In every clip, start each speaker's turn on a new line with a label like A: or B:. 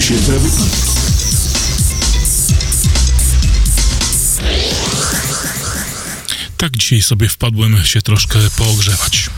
A: się wtedy.
B: Tak dzisiaj sobie wpadłem się troszkę poogrzewać.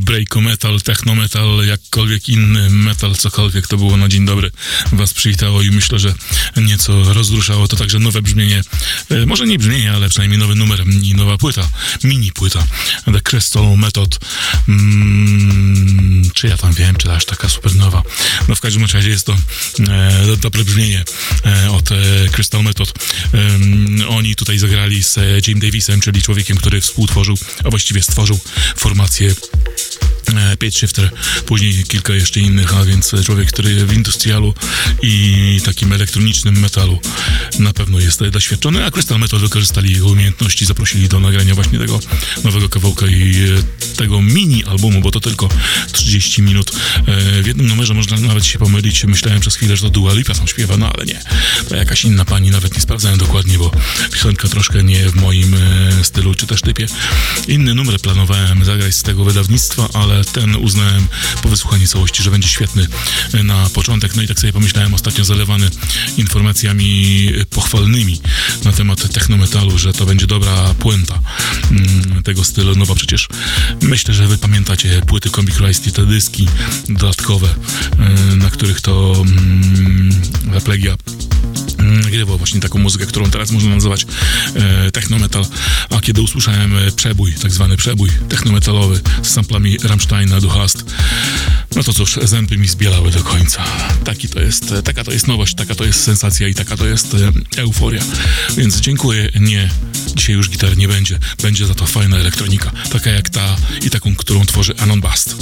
B: Breako metal, techno metal, jakkolwiek inny metal, cokolwiek to było na dzień dobry was przywitało i myślę, że nieco rozruszało to także nowe brzmienie, e, może nie brzmienie, ale przynajmniej nowy numer i nowa płyta, mini płyta, The Crystal Method, mm, czy ja tam wiem, czy aż taka super nowa, no w każdym razie jest to e, dobre brzmienie e, od e, Crystal Method. E, oni tutaj zagrali z Jim Davisem, czyli człowiekiem, który współtworzył, a właściwie stworzył formację e, Page Shifter, później kilka jeszcze innych, a więc człowiek, który w industrialu i takim elektronicznym metalu na pewno jest doświadczony, a Crystal Metal wykorzystali jego umiejętności, zaprosili do nagrania właśnie tego nowego kawałka i e, tego mini albumu, bo to tylko 30 minut. E, w jednym numerze można nawet się pomylić, myślałem przez chwilę, że to Dua Lipa tam śpiewa, no ale nie, to jakaś inna pani, nawet nie sprawdzałem dokładnie, bo piosenka troszkę nie w moim stylu, czy też typie. Inny numer planowałem zagrać z tego wydawnictwa, ale ten uznałem po wysłuchaniu całości, że będzie świetny na początek. No i tak sobie pomyślałem, ostatnio zalewany informacjami pochwalnymi na temat technometalu, że to będzie dobra puenta mm, tego stylu. No bo przecież myślę, że wy pamiętacie płyty Comic Christ i te dyski dodatkowe, y, na których to Replegia mm, nagrywał właśnie taką muzykę, którą teraz można nazywać e, technometal, a kiedy usłyszałem e, przebój, tak zwany przebój technometalowy z samplami Rammsteina, Du Hast, no to cóż, zęby mi zbielały do końca. Taki to jest, e, taka to jest nowość, taka to jest sensacja i taka to jest e, euforia. Więc dziękuję, nie, dzisiaj już gitar nie będzie, będzie za to fajna elektronika, taka jak ta i taką, którą tworzy Anon Bast.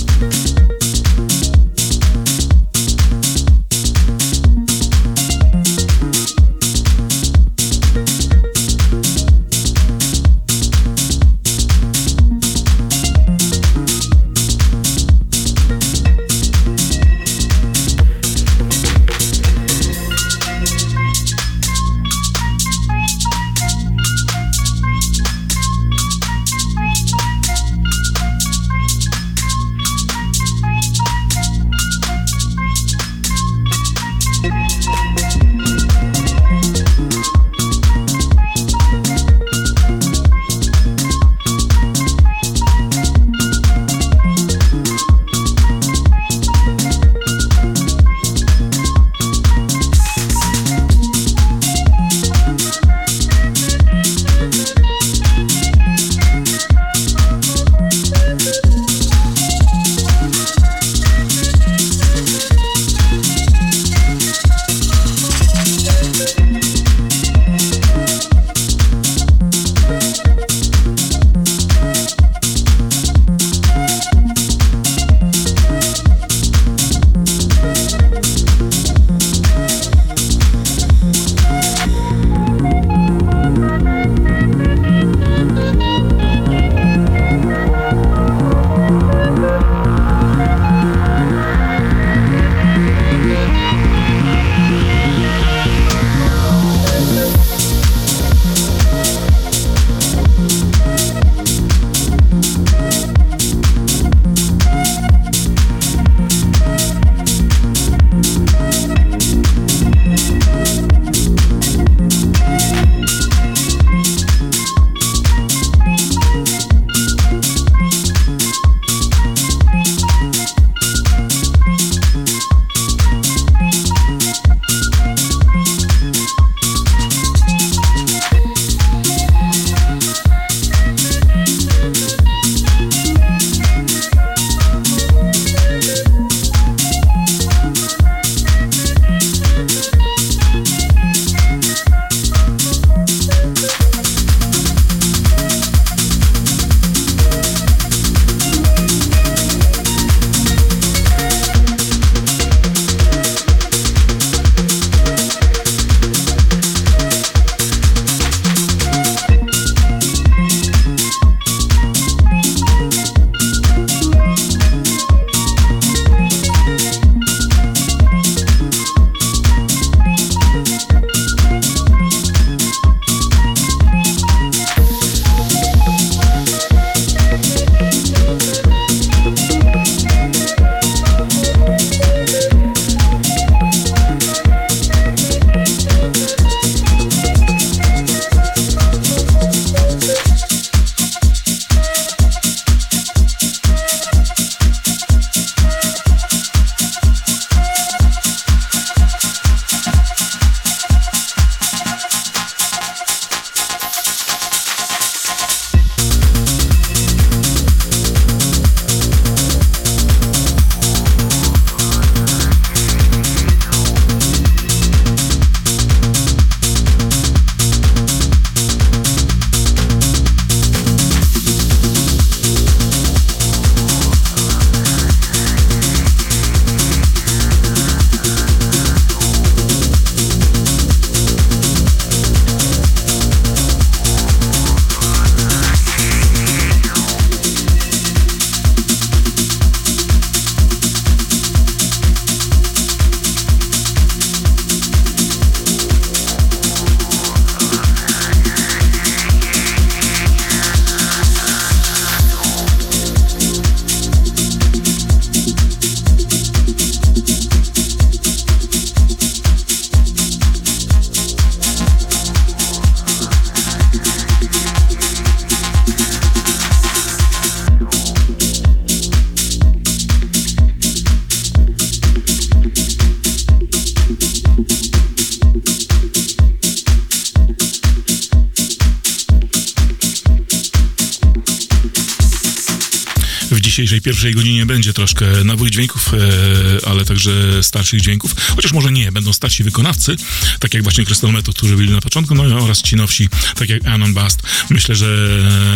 B: Pierwszej godzinie będzie troszkę nowych dźwięków, e, ale także starszych dźwięków, chociaż może nie, będą starsi wykonawcy, tak jak właśnie Crystal Method, którzy byli na początku, no oraz ci nowsi, tak jak Anon Bast. Myślę, że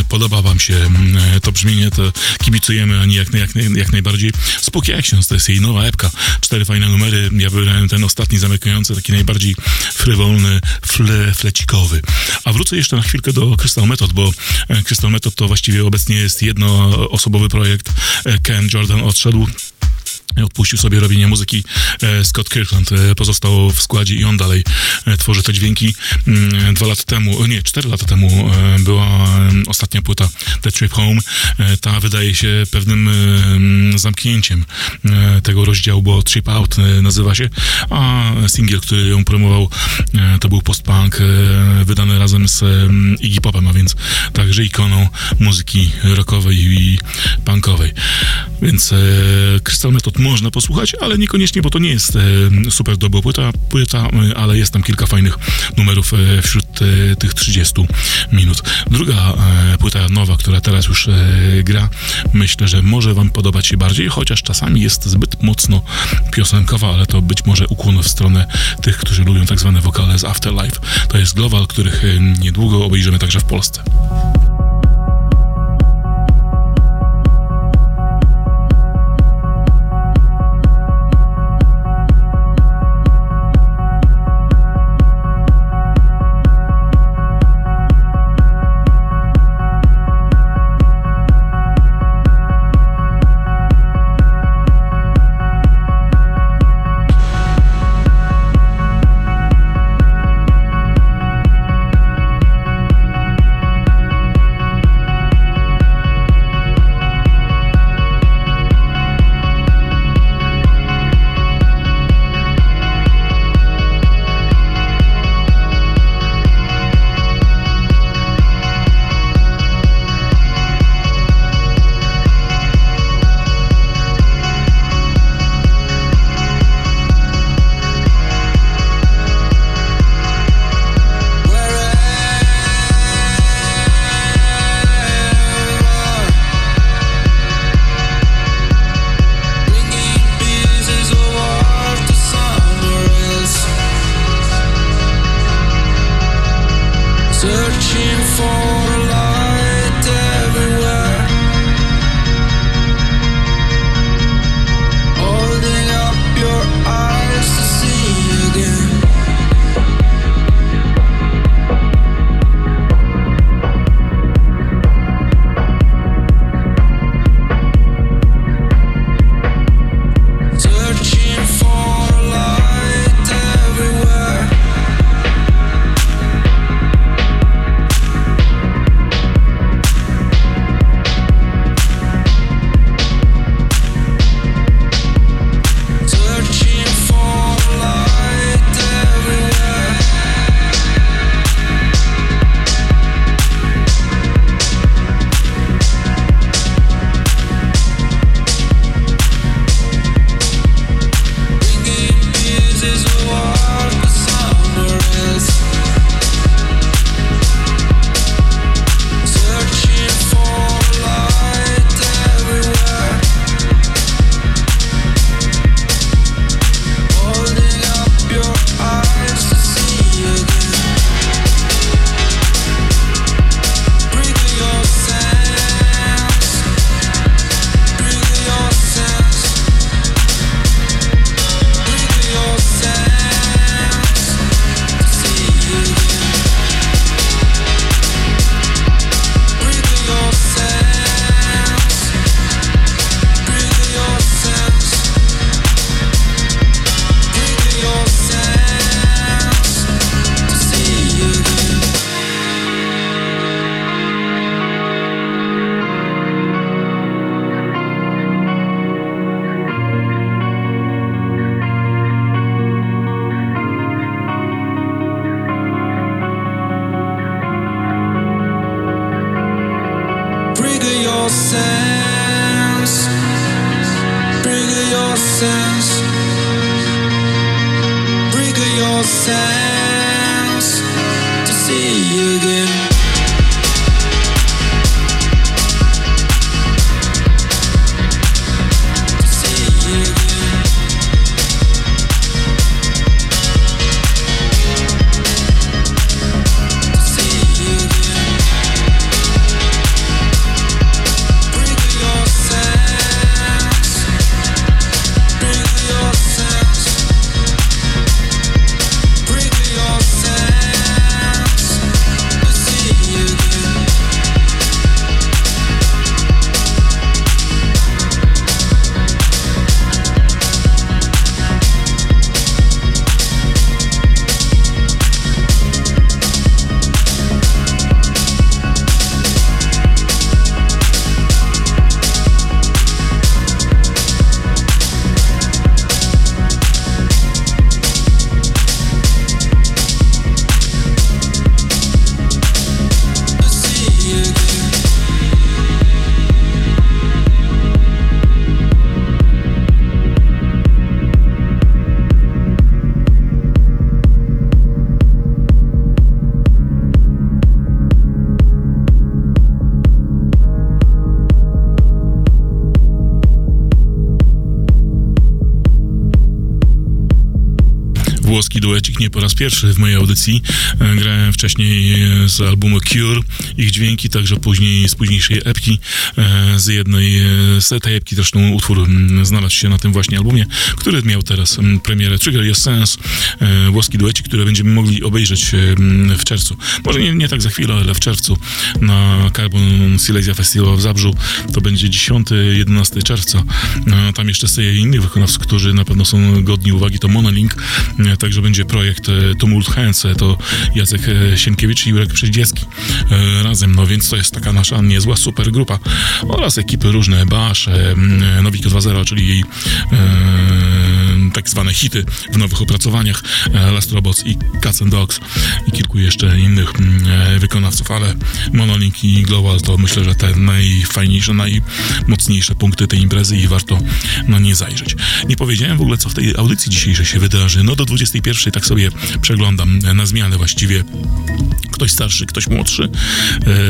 B: podoba wam się mm, to brzmienie, to kibicujemy Ani jak, jak, jak najbardziej. Spooky Actions to jest jej nowa epka, cztery fajne numery, ja wybrałem ten ostatni zamykający, taki najbardziej frywolny, fle, flecikowy. A wrócę jeszcze na chwilkę do Crystal Method, bo e, Crystal Method to właściwie obecnie jest jednoosobowy projekt. E, Ken Jordan odszedł odpuścił sobie robienie muzyki. E, Scott Kirkland pozostał w składzie i on dalej tworzy te dźwięki. Mm, dwa lata temu, nie, cztery lata temu była ostatnia płyta The Trip Home. Ta wydaje się pewnym zamknięciem tego rozdziału, bo Trip Out nazywa się, a singiel, który ją promował, to był post-punk wydany razem z Iggy Popem, a więc także ikoną muzyki rockowej i punkowej. Więc Crystal Method można posłuchać, ale niekoniecznie, bo to nie jest e, super dobra płyta, płyta, e, ale jest tam kilka fajnych numerów e, wśród tych 30 minut. Druga płyta nowa, która teraz już gra, myślę, że może wam podobać się bardziej, chociaż czasami jest zbyt mocno piosenkowa, ale to być może ukłon w stronę tych, którzy lubią tak zwane wokale z Afterlife. To jest Global, których niedługo obejrzymy także w Polsce. Pierwszy w mojej audycji. E, grałem wcześniej z albumu Cure, ich dźwięki, także później z późniejszej epki, e, z jednej z tej epki zresztą utwór znalazł się na tym właśnie albumie, który miał teraz premierę Trigger Yes Sense, włoski duecik, który będziemy mogli obejrzeć w czerwcu. Może nie, nie tak za chwilę, ale w czerwcu na Carbon Silesia Festival w Zabrzu. To będzie 10-11 czerwca. Tam jeszcze sobie innych wykonawców, którzy na pewno są godni uwagi, to Monolink, także będzie projekt e, Tumult Hands, to Jacek e, Sienkiewicz i Jurek Przyździeski e, razem, no więc to jest taka nasza niezła super grupa oraz ekipy różne, Basz, Nowik 2.0, czyli jej tak zwane hity w nowych opracowaniach, Last Robots i Cats and Dogs i kilku jeszcze innych wykonawców, ale Monolink i Global to myślę, że te najfajniejsze, najmocniejsze punkty tej imprezy i warto na nie zajrzeć. Nie powiedziałem w ogóle, co w tej audycji dzisiejszej się wydarzy. No do 21 tak sobie przeglądam na zmianę właściwie ktoś starszy, ktoś młodszy.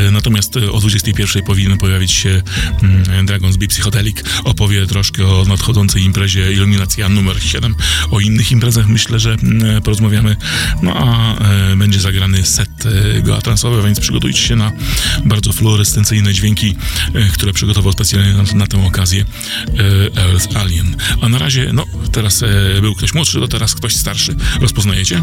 B: E, natomiast o 21 powinien pojawić się mm, Dragon's Beat Psychedelic. Opowie troszkę o nadchodzącej imprezie Iluminacja numer 7. O innych imprezach myślę, że mm, porozmawiamy. No a e, będzie zagrany set e, goa transowy, więc przygotujcie się na bardzo fluorescencyjne dźwięki, które przygotował specjalnie na, na tę okazję Earth Alien. A na razie, no teraz był ktoś młodszy, to teraz ktoś starszy. Rozpoznajecie?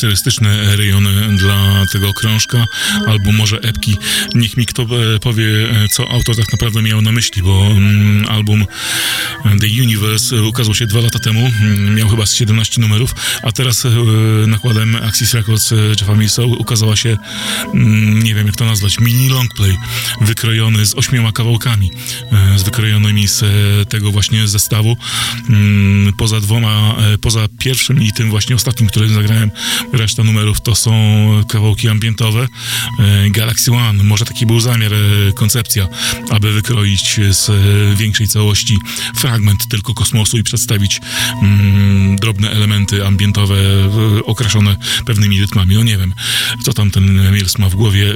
B: Bardziej charakterystyczne rejony dla tego krążka, albo może epki. Niech mi kto e, powie, e, co autor tak naprawdę miał na myśli, bo mm, album The Universe ukazał się dwa lata temu, mm, miał chyba z 17 numerów, a teraz e, nakładem Axis Records Jeffa Millsa ukazała się, mm, nie wiem jak to nazwać, mini longplay, wykrojony z ośmioma kawałkami, z wykrojonymi z tego właśnie zestawu. Poza dwoma, poza pierwszym i tym właśnie ostatnim, którym zagrałem, reszta numerów to są kawałki ambientowe. E, Galaxy One, może taki był zamiar, e, koncepcja, aby wykroić z e, większej całości fragment tylko kosmosu i przedstawić mm, drobne elementy ambientowe okraszone pewnymi rytmami. No nie wiem, co tam ten Mills ma w głowie.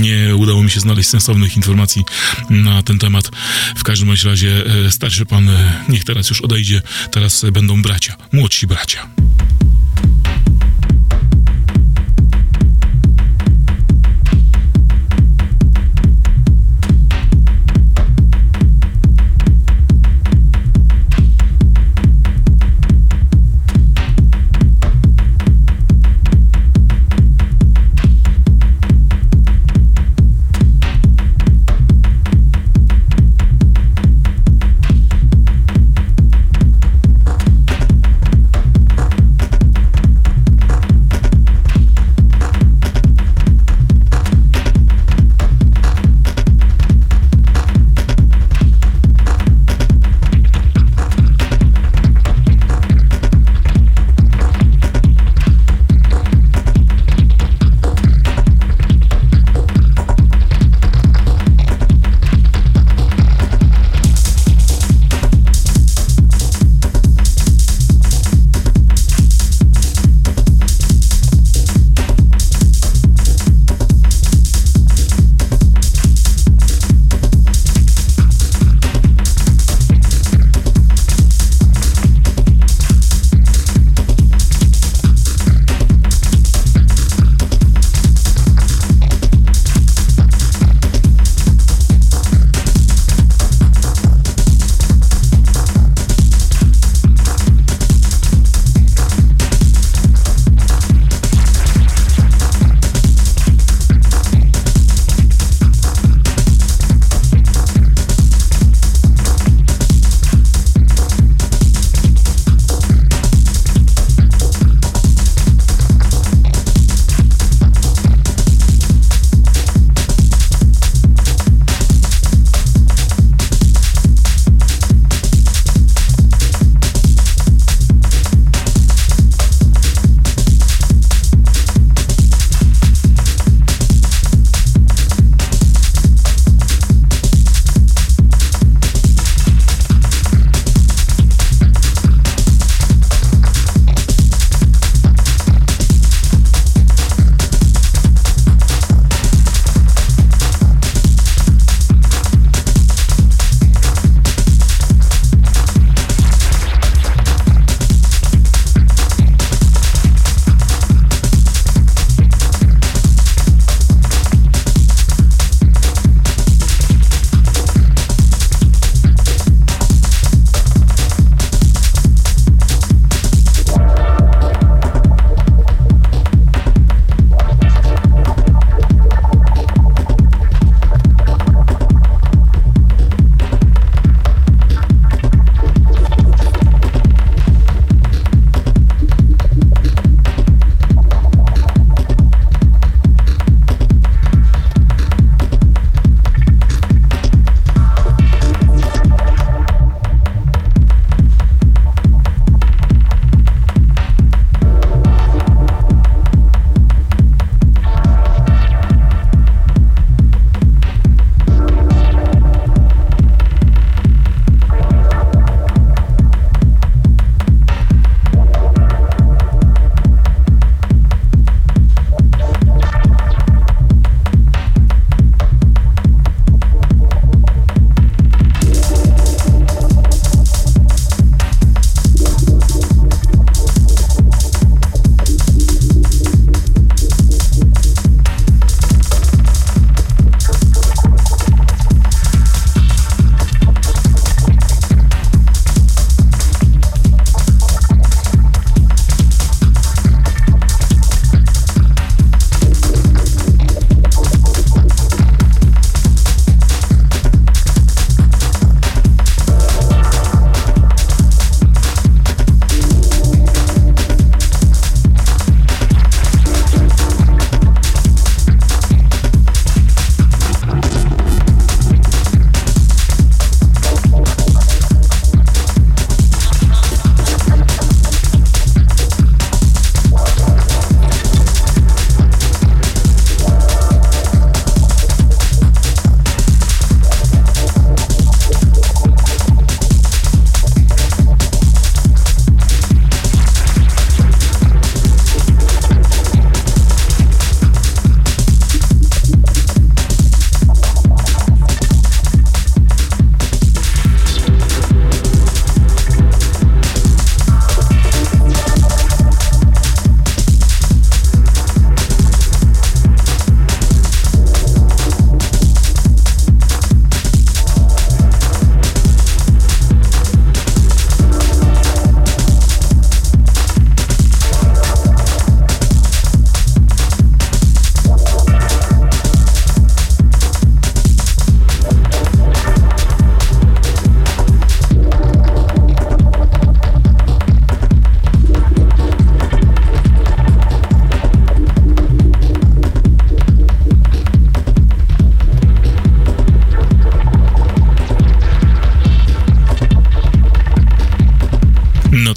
B: Nie udało mi się znaleźć sensownych informacji na ten temat. W każdym bądź razie starszy pan niech teraz już odejdzie. Teraz będą bracia, młodsi bracia.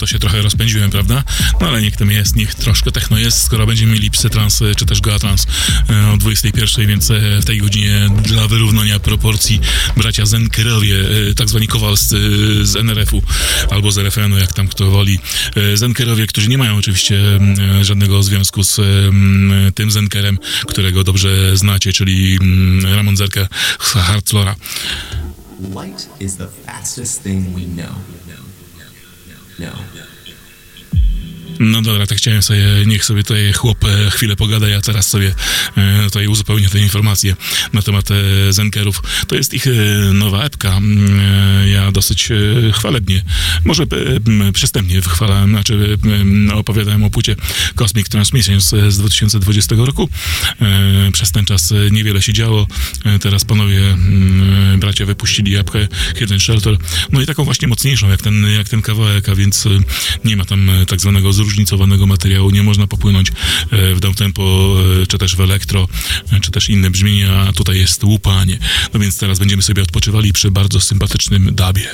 B: To się trochę rozpędziłem, prawda? No ale niech tam jest, niech troszkę techno jest, skoro będziemy mieli psytrans czy też goatrans e, o 21, więc e, w tej godzinie dla wyrównania proporcji bracia Zenkerowie, e, tak zwani kowalscy z NRF-u albo z RFN-u, jak tam kto woli. Zenkerowie, którzy nie mają oczywiście żadnego związku z tym Zenkerem, którego dobrze znacie, czyli Ramon Zerka z Hardflora. Light is the fastest thing we know. No. No dobra, tak chciałem sobie, niech sobie tutaj chłop e, chwilę pogada, ja teraz sobie e, tutaj uzupełnię te informacje na temat e, Zenkerów. To jest ich nowa epka. Ja dosyć chwalebnie, może przystępnie wychwalałem, znaczy opowiadałem o płycie Cosmic Transmissions z 2020 roku. Przez ten czas niewiele się działo. Teraz panowie bracia wypuścili epkę Hidden Shelter. No i taką właśnie mocniejszą, jak ten, jak ten kawałek, a więc nie ma tam tak zwanego zróżnicowanego materiału, nie można popłynąć e, w downtempo, e, czy też w elektro, e, czy też inne brzmienia, tutaj jest łupanie. No więc teraz będziemy sobie odpoczywali przy bardzo sympatycznym dabie.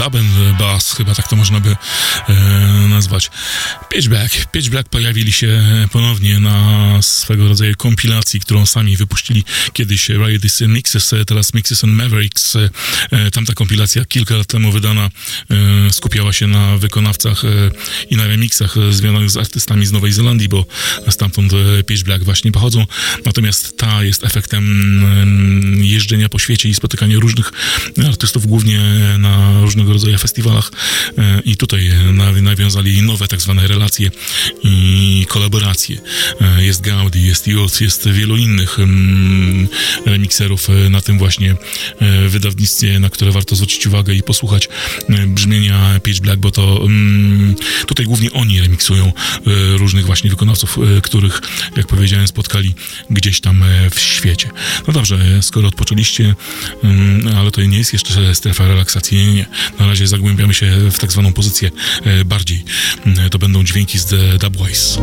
B: Dub and bass, chyba tak to można by. Pitch Black. Pitch Black pojawili się ponownie na swego rodzaju kompilacji, którą sami wypuścili kiedyś Riot Mixes, teraz Mixes and Mavericks. E, tamta kompilacja kilka lat temu wydana e, skupiała się na wykonawcach e, i na remixach związanych z artystami z Nowej Zelandii, bo stamtąd Pitch Black właśnie pochodzą. Natomiast ta jest efektem mm, jeżdżenia po świecie i spotykania różnych artystów, głównie na różnego rodzaju festiwalach i tutaj na- nawiązali nowe tak zwane relacje i kolaboracje. E, Jest Gaudi, jest Youth, jest wielu innych mm, remikserów e, na tym właśnie e, wydawnictwie, na które warto zwrócić uwagę i posłuchać brzmienia Pitch Black, bo to mm, tutaj głównie oni remiksują różnych właśnie wykonawców, których, jak powiedziałem, spotkali gdzieś tam w świecie. No dobrze, skoro odpoczęliście, mm, ale to nie jest jeszcze strefa relaksacji, nie, nie. Na razie zagłębiamy się w tak zwaną pozycję bardziej. To będą dźwięki z The Dubwise.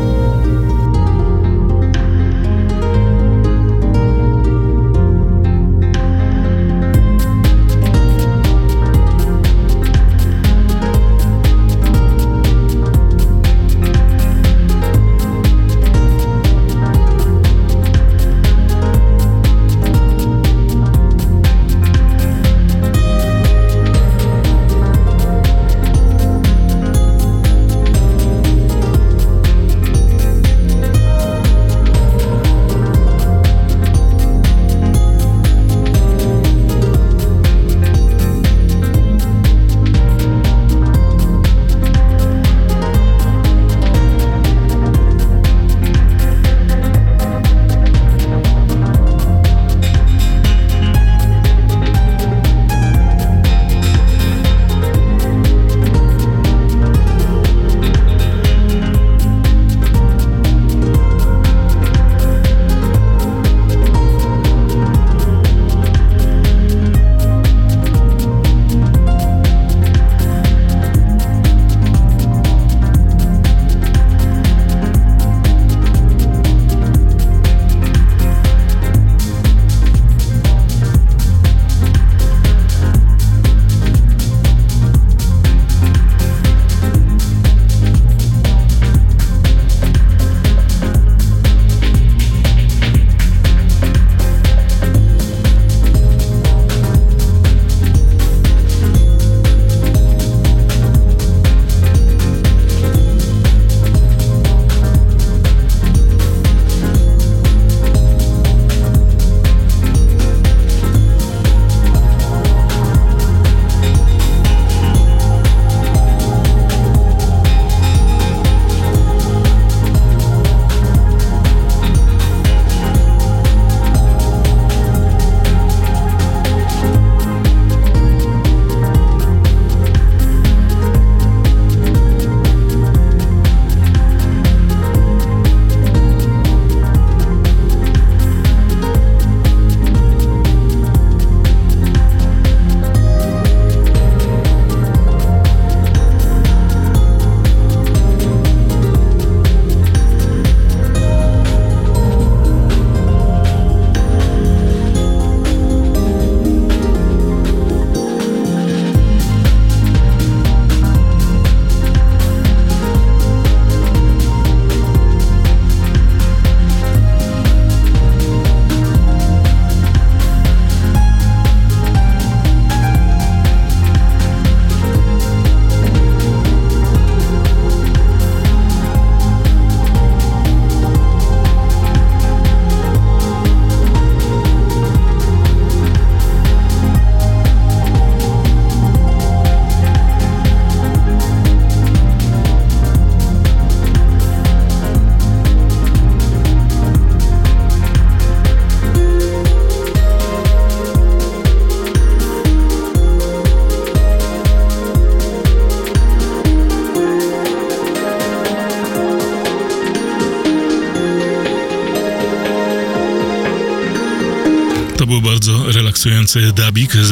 B: Relaksujący dubik z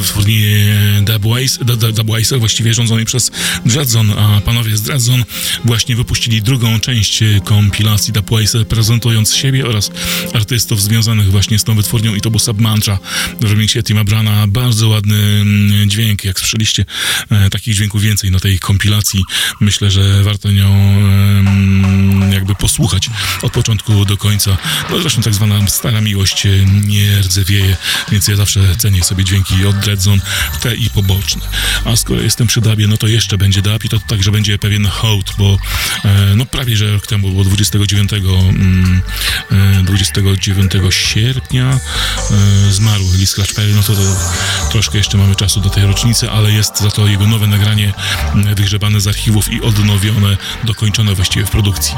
B: Dubwise właściwie rządzony przez Dreadzone, a panowie z Dreadzone właśnie wypuścili drugą część kompilacji Dubwise, prezentując siebie oraz artystów związanych właśnie z tą wytwórnią i to był Submantra w remixie Tima Brana. Bardzo ładny mm, dźwięk, jak słyszeliście, e, takich dźwięków więcej na tej kompilacji. Myślę, że warto nią jakby posłuchać od początku do końca. No zresztą tak zwana stara miłość e, nie rdzewieje, więc ja zawsze cenię sobie dźwięki od Dreadzone, te i poboczne. A skoro jestem przy dubie, no to jeszcze będzie dub i to także będzie pewien hołd, bo e, no prawie, że rok temu, bo 29, 29 sierpnia zmarł Lee Scratch Perry, no to, to troszkę jeszcze mamy czasu do tej rocznicy, ale jest za to jego nowe nagranie wygrzebane z archiwów i odnowione, dokończone właściwie w produkcji.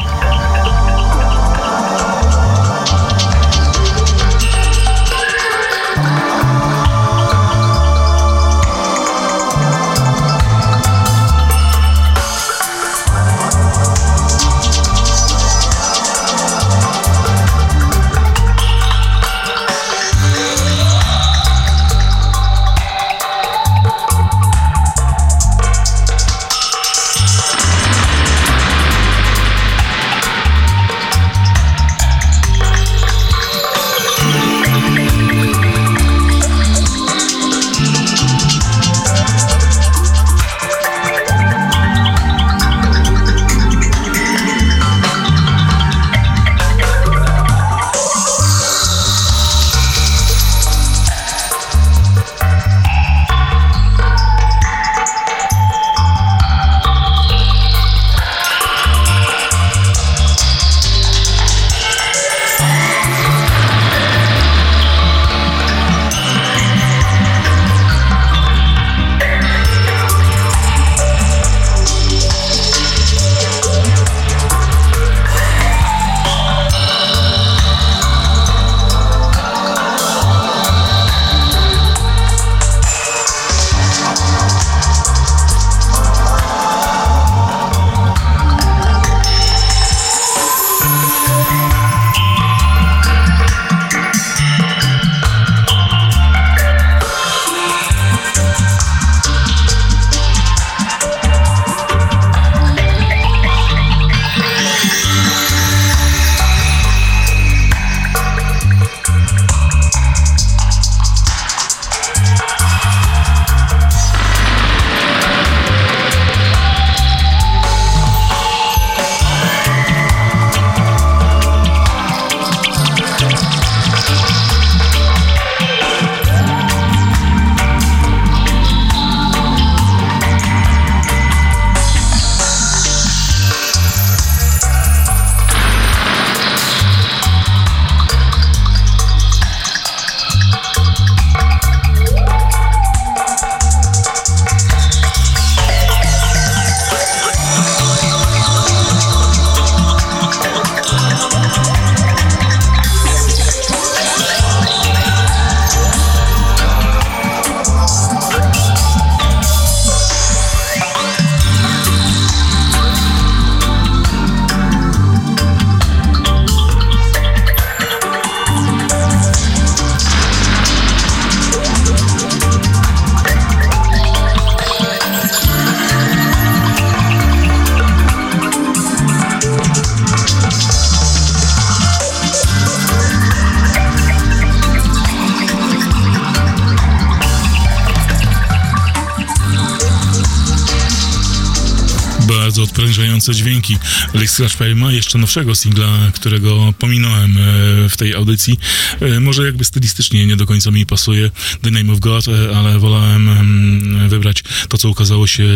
B: Odprężające dźwięki. Alex Scratchpay ma jeszcze nowszego singla, którego pominąłem e, w tej audycji. E, może jakby stylistycznie nie do końca mi pasuje The Name of God, e, ale wolałem mm, wybrać to, co ukazało się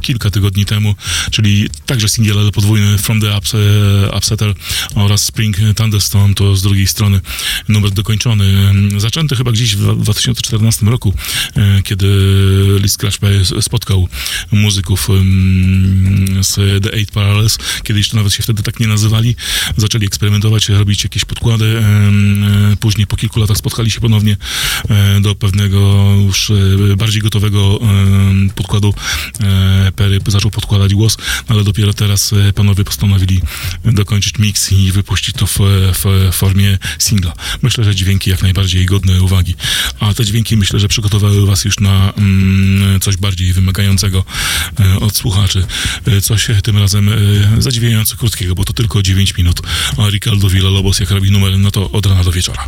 B: kilka tygodni temu, czyli także singiel, ale podwójny From the Ups, Upsetter oraz Spring Thunderstorm, to z drugiej strony numer dokończony. Zaczęty chyba gdzieś w 2014 roku, kiedy Lee Scratchpay spotkał muzyków e, The Eight Parallels, kiedyś to nawet się wtedy tak nie nazywali, zaczęli eksperymentować, robić jakieś podkłady, e, później po kilku latach spotkali się ponownie e, do pewnego już bardziej gotowego podkładu. Perry zaczął podkładać głos, ale dopiero teraz panowie postanowili dokończyć mix i wypuścić to w, w formie singla. Myślę, że dźwięki jak najbardziej godne uwagi, a te dźwięki myślę, że przygotowały was już na mm, coś bardziej wymagającego od słuchaczy. E, Coś tym razem e, zadziwiająco krótkiego, bo to tylko 9 minut, Ricardo Villalobos jak robi numer, no to od rana do wieczora.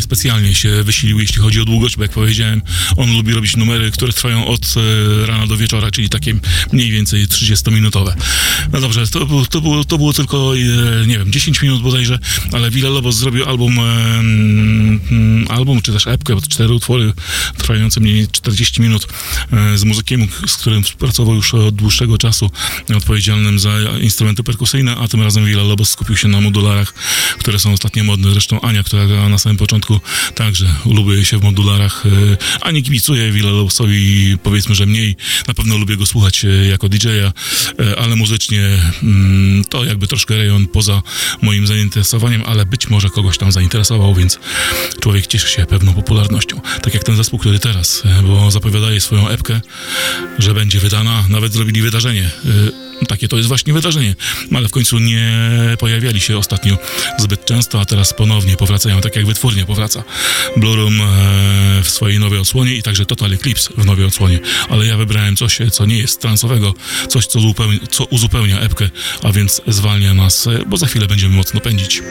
B: Niespecjalnie się wysilił, jeśli chodzi o długość, bo jak powiedziałem, on lubi robić numery, które trwają od e, rana do wieczora, czyli takie mniej więcej 30-minutowe. No dobrze, to, to, było, to było tylko, e, nie wiem, 10 minut bodajże, ale Villa Lobos zrobił album, e, mm, album czy też epkę, cztery utwory trwające mniej więcej 40 minut e, z muzykiem, z którym współpracował już od dłuższego czasu, odpowiedzialnym za instrumenty perkusyjne, a tym razem Villa Lobos skupił się na modularach, które są ostatnio modne. Zresztą Ania, która na samym początku, także lubuje się w modularach. E, Ani kibicuję Villa Lobosowi, powiedzmy, że mniej. Na pewno lubię go słuchać jako DJ-a, ale muzycznie mm, to jakby troszkę rejon poza moim zainteresowaniem, ale być może kogoś tam zainteresował, więc człowiek cieszy się pewną popularnością. Tak jak ten zespół, który teraz, e, bo zapowiadaje swoją epkę, że będzie wydana, nawet zrobili wydarzenie. E, takie to jest właśnie wydarzenie, ale w końcu nie pojawiali się ostatnio zbyt często, a teraz ponownie powracają, tak jak wytwórnie powraca. Blue Room e, w swojej nowej odsłonie i także Total Eclipse w nowej odsłonie, ale ja wybrałem coś, co nie jest transowego, coś, co, co uzupełnia epkę, a więc zwalnia nas, e, bo za chwilę będziemy mocno pędzić.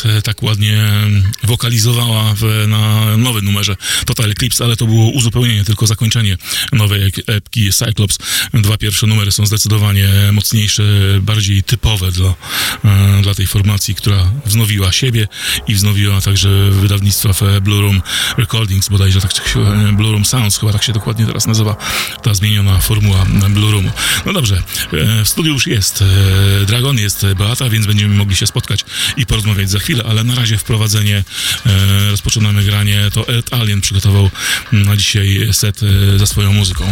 B: E, tak ładnie wokalizowała w, na nowym numerze Total Eclipse, ale to było uzupełnienie, tylko zakończenie nowej epki Cyclops. Dwa pierwsze numery są zdecydowanie mocniejsze, bardziej typowe dla, e, dla tej formacji, która wznowiła siebie i wznowiła także wydawnictwa w Blue Room Recordings, bodajże tak się, e, Blue Room Sounds, chyba tak się dokładnie teraz nazywa ta zmieniona formuła Blue Roomu. No dobrze, e, w studiu już jest e, Dragon, jest Beata, więc będziemy mogli się spotkać i porozmawiać za chwilę, ale na razie wprowadzenie, e, rozpoczynamy granie, to Ed Alien przygotował na dzisiaj set e, za swoją muzyką.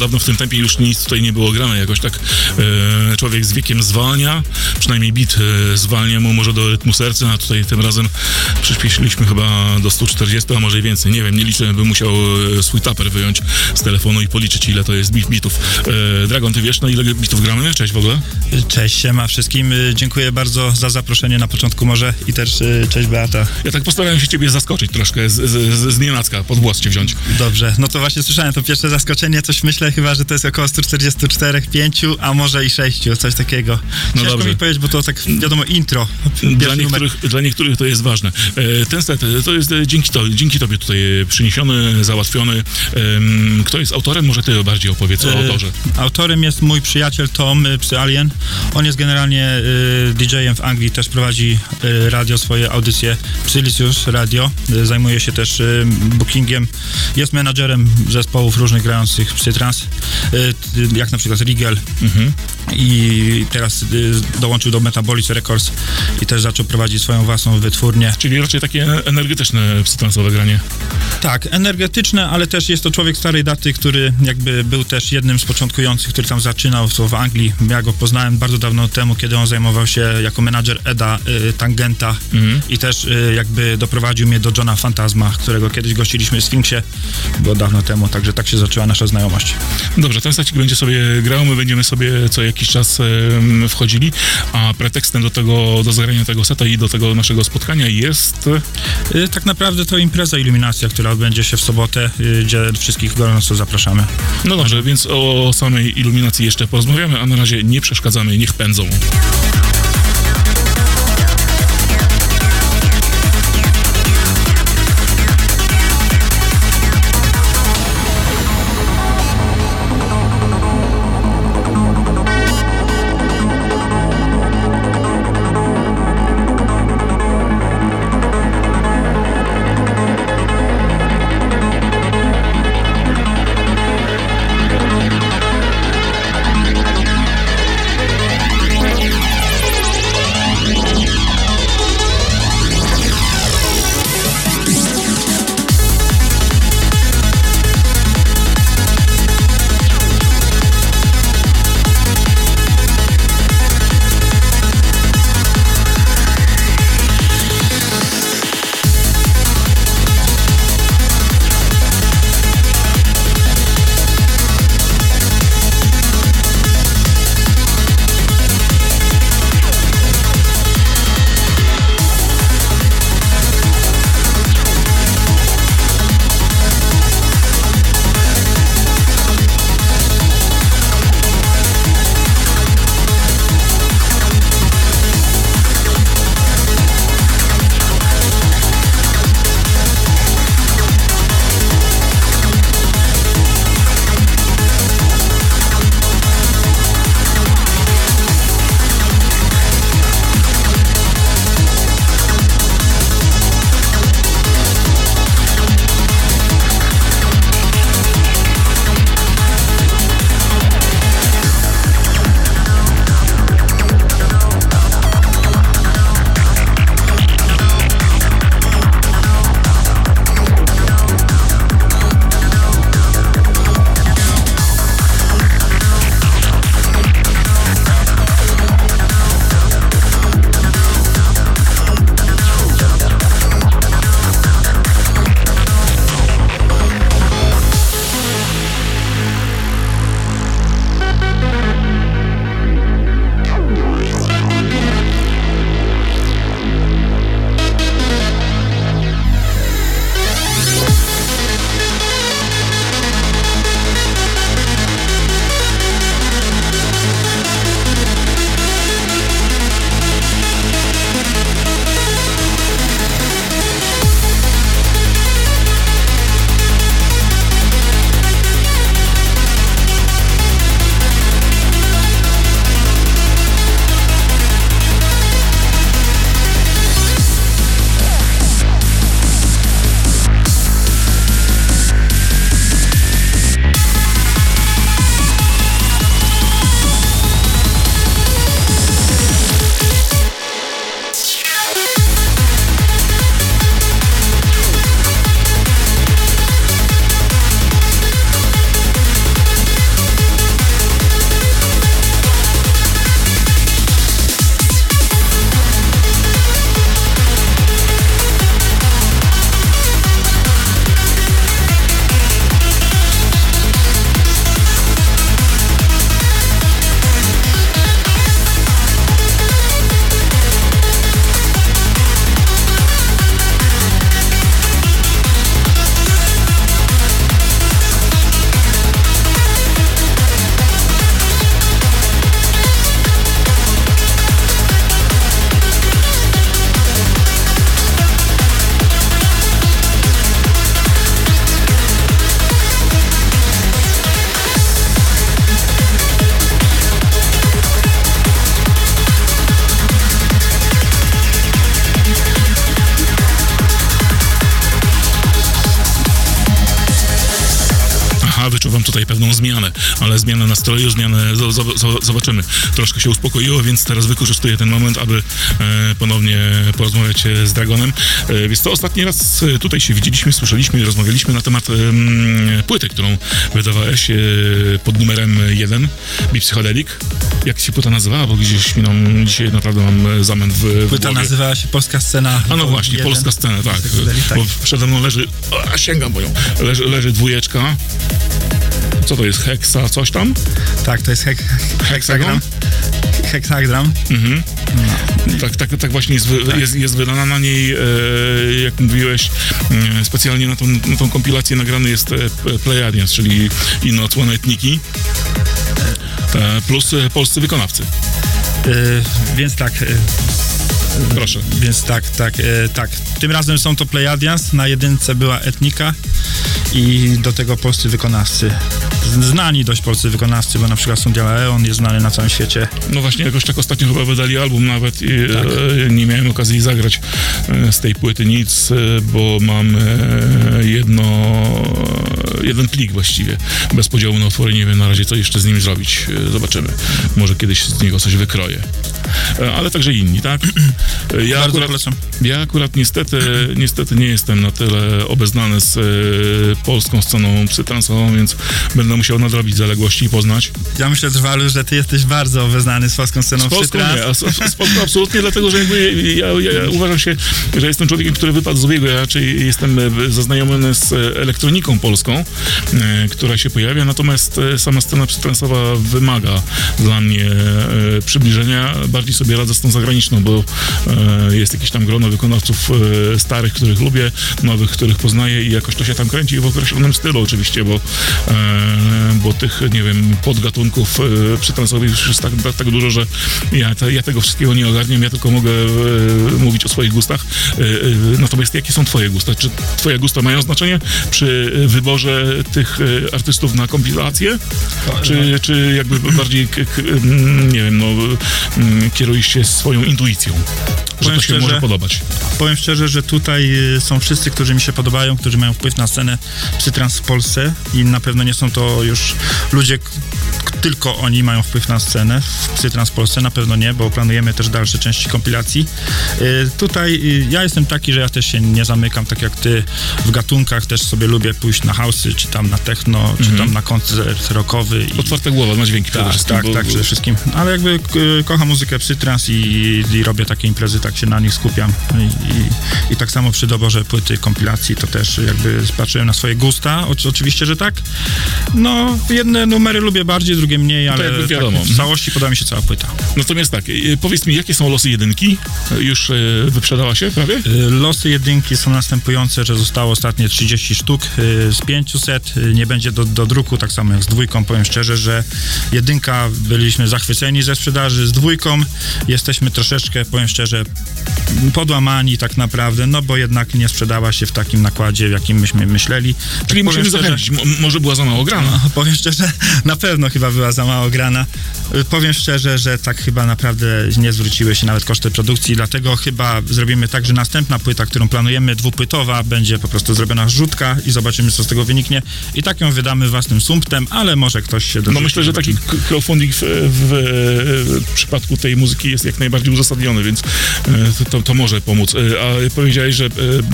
B: Dawno w tym tempie już nic tutaj nie było grane. Jakoś tak e, człowiek z wiekiem zwalnia, przynajmniej bit e, zwalnia mu może do rytmu serca, a tutaj tym razem przyspieszyliśmy chyba do 140, a może i więcej. Nie wiem, nie liczę, bym musiał e, swój taper wyjąć z telefonu i policzyć, ile to jest bit, bitów. E, Dragon, ty wiesz, na ile bitów gramy? Cześć w ogóle.
C: Cześć, siema wszystkim. Y, Dziękuję bardzo za zaproszenie na początku może i też y, cześć Beata.
B: Ja tak postarałem się ciebie zaskoczyć troszkę, z, z, z, nienacka, pod włos cię wziąć.
C: Dobrze, no to właśnie słyszałem to pierwsze zaskoczenie, coś myślę chyba, że to jest około 144, 5, a może i 6, coś takiego.
B: No
C: Ciężko
B: dobrze.
C: mi powiedzieć, bo to tak wiadomo intro.
B: Dla
C: numer.
B: niektórych, dla niektórych to jest ważne. E, Ten set e, to jest e, dzięki, to, dzięki tobie tutaj przyniesiony, załatwiony. Kto jest autorem? Może ty bardziej opowiedz o autorze.
C: Autorem jest mój przyjaciel Tom Psy Alien. On jest generalnie y, DJ-em w Anglii, też prowadzi y, radio, swoje audycje Psylicious Radio. Y, zajmuje się też y, bookingiem. Jest menadżerem zespołów różnych grających psytrans, y, y, jak na przykład Rigel.
B: Mhm.
C: I teraz y, dołączył do Metabolic Records i też zaczął prowadzić swoją własną wytwórnię.
B: Czyli raczej takie energetyczne psytransowe granie.
C: Tak, energetyczne, ale też jest to człowiek starej daty, który jakby był też jednym z początkujących, który tam zaczynał w Anglii. Ja go poznałem bardzo dawno temu, kiedy on zajmował się jako menadżer Eda y, Tangenta
B: Mhm.
C: i też y, jakby doprowadził mnie do Johna Fantasma, którego kiedyś gościliśmy w Sfinksie, było dawno temu, także tak się zaczęła nasza znajomość.
B: Dobrze, ten secik będzie sobie grał, my będziemy sobie co jakiś czas em, wchodzili, a pretekstem do tego, do zagrania tego seta i do tego naszego spotkania jest...
C: Y, tak naprawdę to impreza Iluminacja, która odbędzie się w sobotę, y, gdzie wszystkich gorąco zapraszamy.
B: No dobrze, więc o samej iluminacji jeszcze porozmawiamy, a na razie nie przeszkadzamy, niech pędzą. Pewną zmianę, ale zmianę nastroju, zmianę zo- zo- zo- zobaczymy. Troszkę się uspokoiło, więc teraz wykorzystuję ten moment, aby e, ponownie porozmawiać e, z Dragonem. E, więc to ostatni raz tutaj się widzieliśmy, słyszeliśmy i rozmawialiśmy na temat em, płyty, którą wydawałeś pod numerem 1, Be Psychedelic. Jak się płyta nazywała, bo gdzieś mi nam dzisiaj naprawdę mam zamęt w, w
C: Płyta
B: głowie.
C: nazywała się Polska Scena.
B: A no właśnie,
C: Jeden.
B: polska scena, tak.
C: Tak.
B: Bo przede mną leży, a sięgam po nią, leży, leży dwójeczka. Co to jest, heksa, coś tam?
C: Tak, to jest hek, heksagram. Heksagram.
B: Mhm. Tak, tak, tak właśnie jest, wy- jest, jest wydana na niej, e, jak mówiłeś, e, specjalnie na tą, na tą kompilację nagrany jest e, P- Pleiadians, czyli inne odsłony etniki, e, plus e, polscy wykonawcy.
C: Y, więc tak,
B: Proszę.
C: więc tak, tak, y, tak. Tym razem są to Pleiadians, na jedynce była Etnika i do tego polscy wykonawcy. Znani dość polscy wykonawcy, bo na przykład Sundia Leon jest znany na całym świecie.
B: No właśnie, jakoś tak ostatnio chyba wydali album nawet i e, nie miałem okazji zagrać e, z tej płyty nic, e, bo mam e, jedno, jeden plik właściwie, bez podziału na utwory, nie wiem na razie co jeszcze z nim zrobić, E, zobaczymy, może kiedyś z niego coś wykroję. E, Ale także inni, tak? E, Ja akurat,
C: polecam.
B: ja akurat niestety, niestety nie jestem na tyle obeznany z e, polską sceną psytransową, więc będę musiał nadrobić zaległości i poznać.
C: Ja myślę, Drwalu, że ty jesteś bardzo obeznany z polską sceną
B: Z Polską nie, a z, z Polską absolutnie, dlatego że jakby ja, ja, ja uważam się, że jestem człowiekiem, który wypadł z obiegu. Ja raczej jestem zaznajomiony z elektroniką polską, która się pojawia, natomiast sama scena przytransowa wymaga dla mnie przybliżenia. Bardziej sobie radzę z tą zagraniczną, bo e, jest jakieś tam grono wykonawców e, starych, których lubię, nowych, których poznaję i jakoś to się tam kręci w określonym stylu oczywiście, bo, e, bo tych, nie wiem, podgatunków e, już jest tak, tak, tak dużo, że ja, te, ja tego wszystkiego nie ogarniam, ja tylko mogę mówić o swoich gustach. Natomiast jakie są twoje gusta? Czy twoje gusta mają znaczenie przy wyborze tych artystów na kompilację? Czy, czy jakby bardziej, nie wiem, no, mm, kierujesz się swoją intuicją? Że
C: Powiem
B: to się
C: szczerze,
B: może podobać.
C: Powiem szczerze, że tutaj y, są wszyscy, którzy mi się podobają, którzy mają wpływ na scenę psytrans w Polsce i na pewno nie są to już ludzie, tylko oni mają wpływ na scenę w psytrans w Polsce, na pewno nie, bo planujemy też dalsze części kompilacji. Y, Tutaj y, ja jestem taki, że ja też się nie zamykam, tak jak ty, w gatunkach też sobie lubię pójść na house'y, czy tam na techno, czy tam na koncert rockowy. i-
B: Otwarta głowa na dźwięki przede
C: tak,
B: wszystkim.
C: tak,
B: bo-
C: tak, przede wszystkim. Ale jakby kocham muzykę psytrans i, i robię takie imprezy, tak się na nich skupiam. I, i, tak samo przy doborze płyty, kompilacji, to też jakby patrzyłem na swoje gusta, oczy- oczywiście, że tak. No, jedne numery lubię bardziej, drugie mniej, ale
B: jakby
C: tak
B: wiadomo.
C: w całości podoba mi się cała płyta.
B: Natomiast tak, e, powiedz mi, jakie są losy jedynki? Już e, wyprzedała się prawie?
C: Y, Losy jedynki są następujące, że zostało ostatnie 30 sztuk y, z 500, y, nie będzie do, do druku, tak samo jak z dwójką. Powiem szczerze, że jedynka byliśmy zachwyceni ze sprzedaży, z dwójką jesteśmy troszeczkę, powiem szczerze, podłamani tak naprawdę, no bo jednak nie sprzedała się w takim nakładzie, w jakim myśmy myśleli. Tak
B: Czyli musimy
C: szczerze-
B: zachęcić. Może była za mało grana.
C: no, powiem szczerze, na pewno chyba była za mało grana. Powiem szczerze, że tak chyba naprawdę nie zwróciły się nawet koszty produkcji, dlatego chyba zrobimy tak, że następna płyta, którą planujemy, dwupłytowa, będzie po prostu zrobiona rzutka i zobaczymy, co z tego wyniknie. I tak ją wydamy własnym sumptem, ale może ktoś się dorzuci.
B: No myślę, że taki crowdfunding w, w, w przypadku tej muzyki jest jak najbardziej uzasadniony, więc e, to, to może pomóc. E, A powiedziałeś, że e,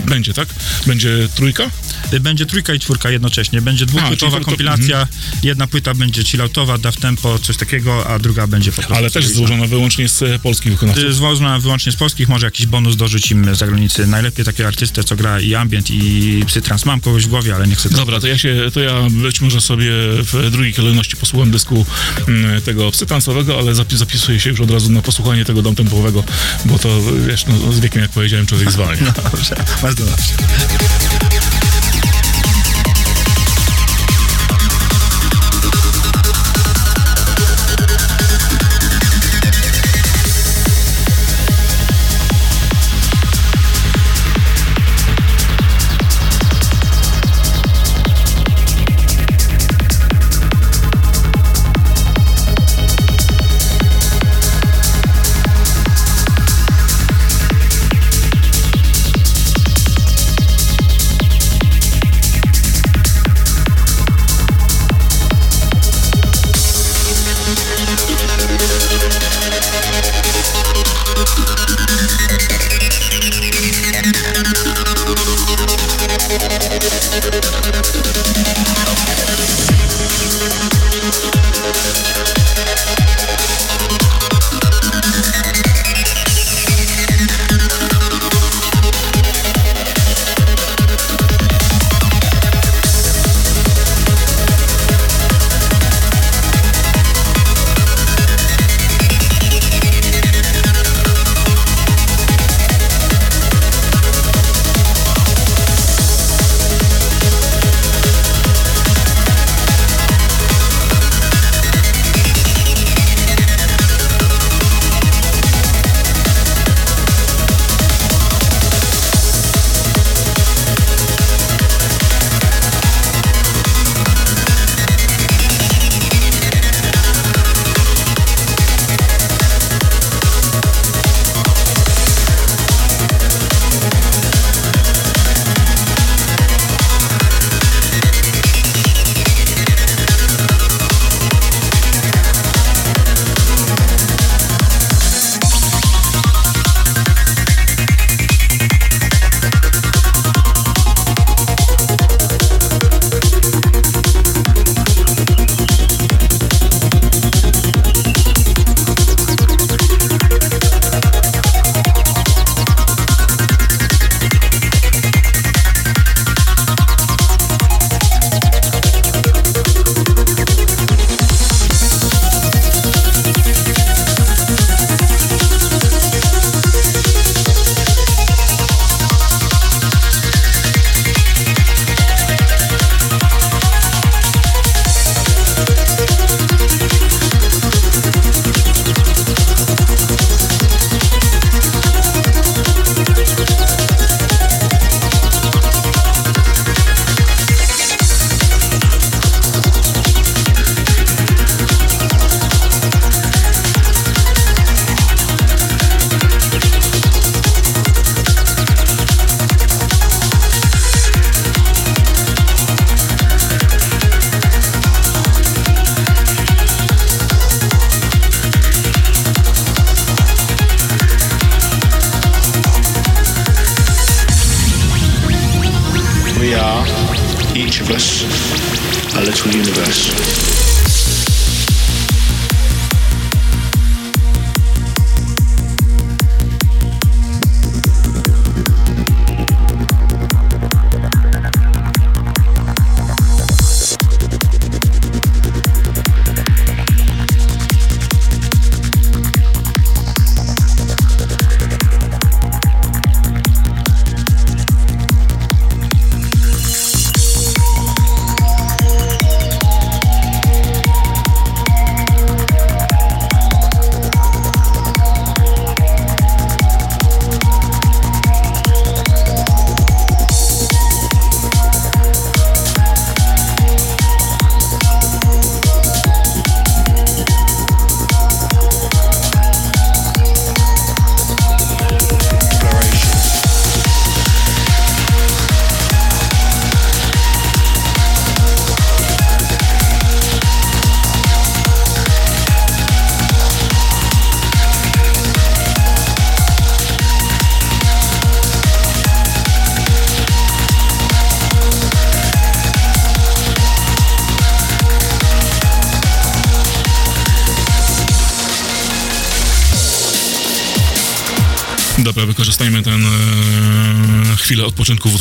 B: będzie, tak? Będzie trójka?
C: Będzie trójka i czwórka jednocześnie. Będzie dwupłytowa
B: czyli to-
C: kompilacja. Jedna płyta będzie chilloutowa, da w tempo, coś takiego, a druga będzie po prostu...
B: Ale też złożona wyłącznie z polskich wykonawców.
C: Złożona wyłącznie z polskich, może jakiś bonus dorzucimy z zagranicy. Najlepiej takiego artystę, co gra i ambient, i psytrans. Mam kogoś w głowie, ale nie chcę...
B: Dobra, to ja się, to ja być może sobie w drugiej kolejności posłucham dysku mm, tego psytansowego, ale zapi- zapisuję się już od razu na posłuchanie tego domtempowego, bo to, wiesz, no, z wiekiem, jak powiedziałem, człowiek zwalnia.
C: Dobrze, bardzo dobrze.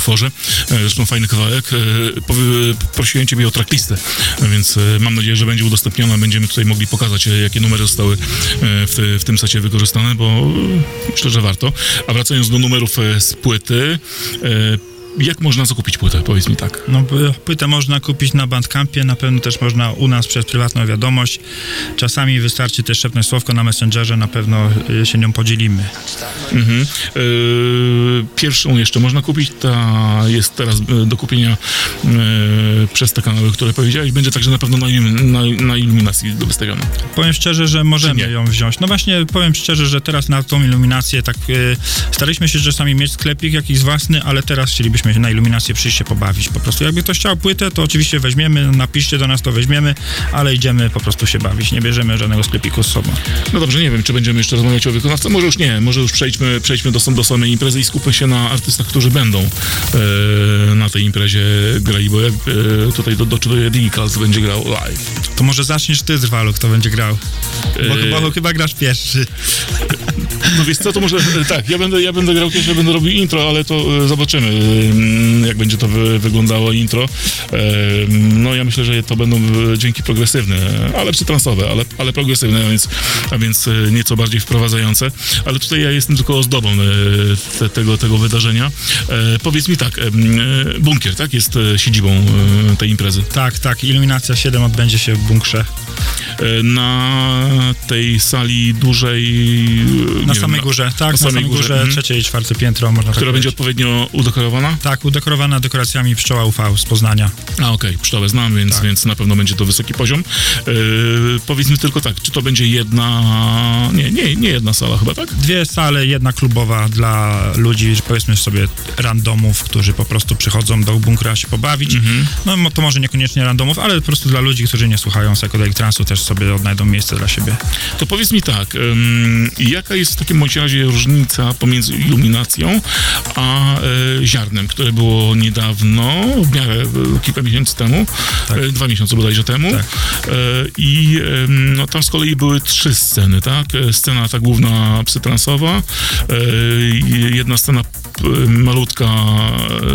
B: Utworze. E, zresztą fajny kawałek. E, prosiłem ciebie o tracklistę, więc e, mam nadzieję, że będzie udostępniona. Będziemy tutaj mogli pokazać, jakie numery zostały w, tym secie wykorzystane, bo myślę, że warto. A wracając do numerów z płyty, jak można zakupić płytę? Powiedz mi tak.
C: No, płytę można kupić na Bandcampie, na pewno też można u nas przez prywatną wiadomość. Czasami wystarczy też szepnąć słowko na Messengerze, na pewno y, się nią podzielimy.
B: Mhm. E, pierwszą jeszcze można kupić, ta jest teraz e, do kupienia e, przez te kanały, które powiedziałeś. Będzie także na pewno na, na, na iluminacji wystawiona.
C: Powiem szczerze, że możemy ją wziąć. No właśnie, powiem szczerze, że teraz na tą iluminację tak y, staraliśmy się czasami mieć sklepik jakiś własny, ale teraz chcielibyśmy się na iluminację przyjść się pobawić. Po prostu jakby ktoś chciał płytę, to oczywiście weźmiemy, napiszcie do nas, to weźmiemy, ale idziemy po prostu się bawić. Nie bierzemy żadnego sklepiku z sobą.
B: No dobrze, nie wiem, czy będziemy jeszcze rozmawiać o wykonawcy. Może już nie, może już przejdźmy, przejdźmy do, do samej imprezy i skupmy się na artystach, którzy będą e, na tej imprezie grali, bo jak e, tutaj do, doczytuję, Digicals będzie grał live.
C: To może zaczniesz ty, Drwalu, kto będzie grał. Bo,
B: Yy.
C: bo chyba grasz pierwszy.
B: No wiesz co, to może e, tak, ja będę, ja będę grał pierwszy, będę robił intro, ale to e, zobaczymy, e, jak będzie to wy, wyglądało intro. E, no ja myślę, że to będą dźwięki progresywne, ale przytransowe, ale, ale progresywne, a więc, a więc nieco bardziej wprowadzające. Ale tutaj ja jestem tylko ozdobą te, tego, tego wydarzenia. Powiedz mi tak, m, e, bunkier, tak, jest siedzibą tej imprezy.
C: Tak, tak, Iluminacja 7 odbędzie się w bunkrze.
B: Na tej sali dużej...
C: Na samej
B: wiem,
C: górze, tak, na
B: samej górze,
C: górze,
B: mhm.
C: trzecie i czwarte piętro, można tak
B: która będzie
C: powiedzieć.
B: odpowiednio udekorowana?
C: Tak, udekorowana dekoracjami pszczoła UV z Poznania.
B: A okej, pszczołę znam, więc,
C: Tak.
B: więc na pewno będzie to wysoki poziom. Yy, powiedz mi tylko tak, czy to będzie jedna... Nie, nie, nie jedna sala chyba, tak?
C: Dwie sale, jedna klubowa dla ludzi, powiedzmy sobie randomów, którzy po prostu przychodzą do bunkra się pobawić.
B: Mhm.
C: No to może niekoniecznie randomów, ale po prostu dla ludzi, którzy nie słuchają psychedelic transu też sobie odnajdą miejsce dla siebie.
B: To powiedz mi tak, ym, jaka jest w takim bądź razie różnica pomiędzy iluminacją a e, ziarnem, które było niedawno, w miarę e, kilka miesięcy temu,
C: Tak.
B: e, dwa miesiące bodajże temu.
C: Tak.
B: E, I no, tam z kolei były trzy sceny, tak? E, Scena ta główna psytransowa, jedna scena malutka,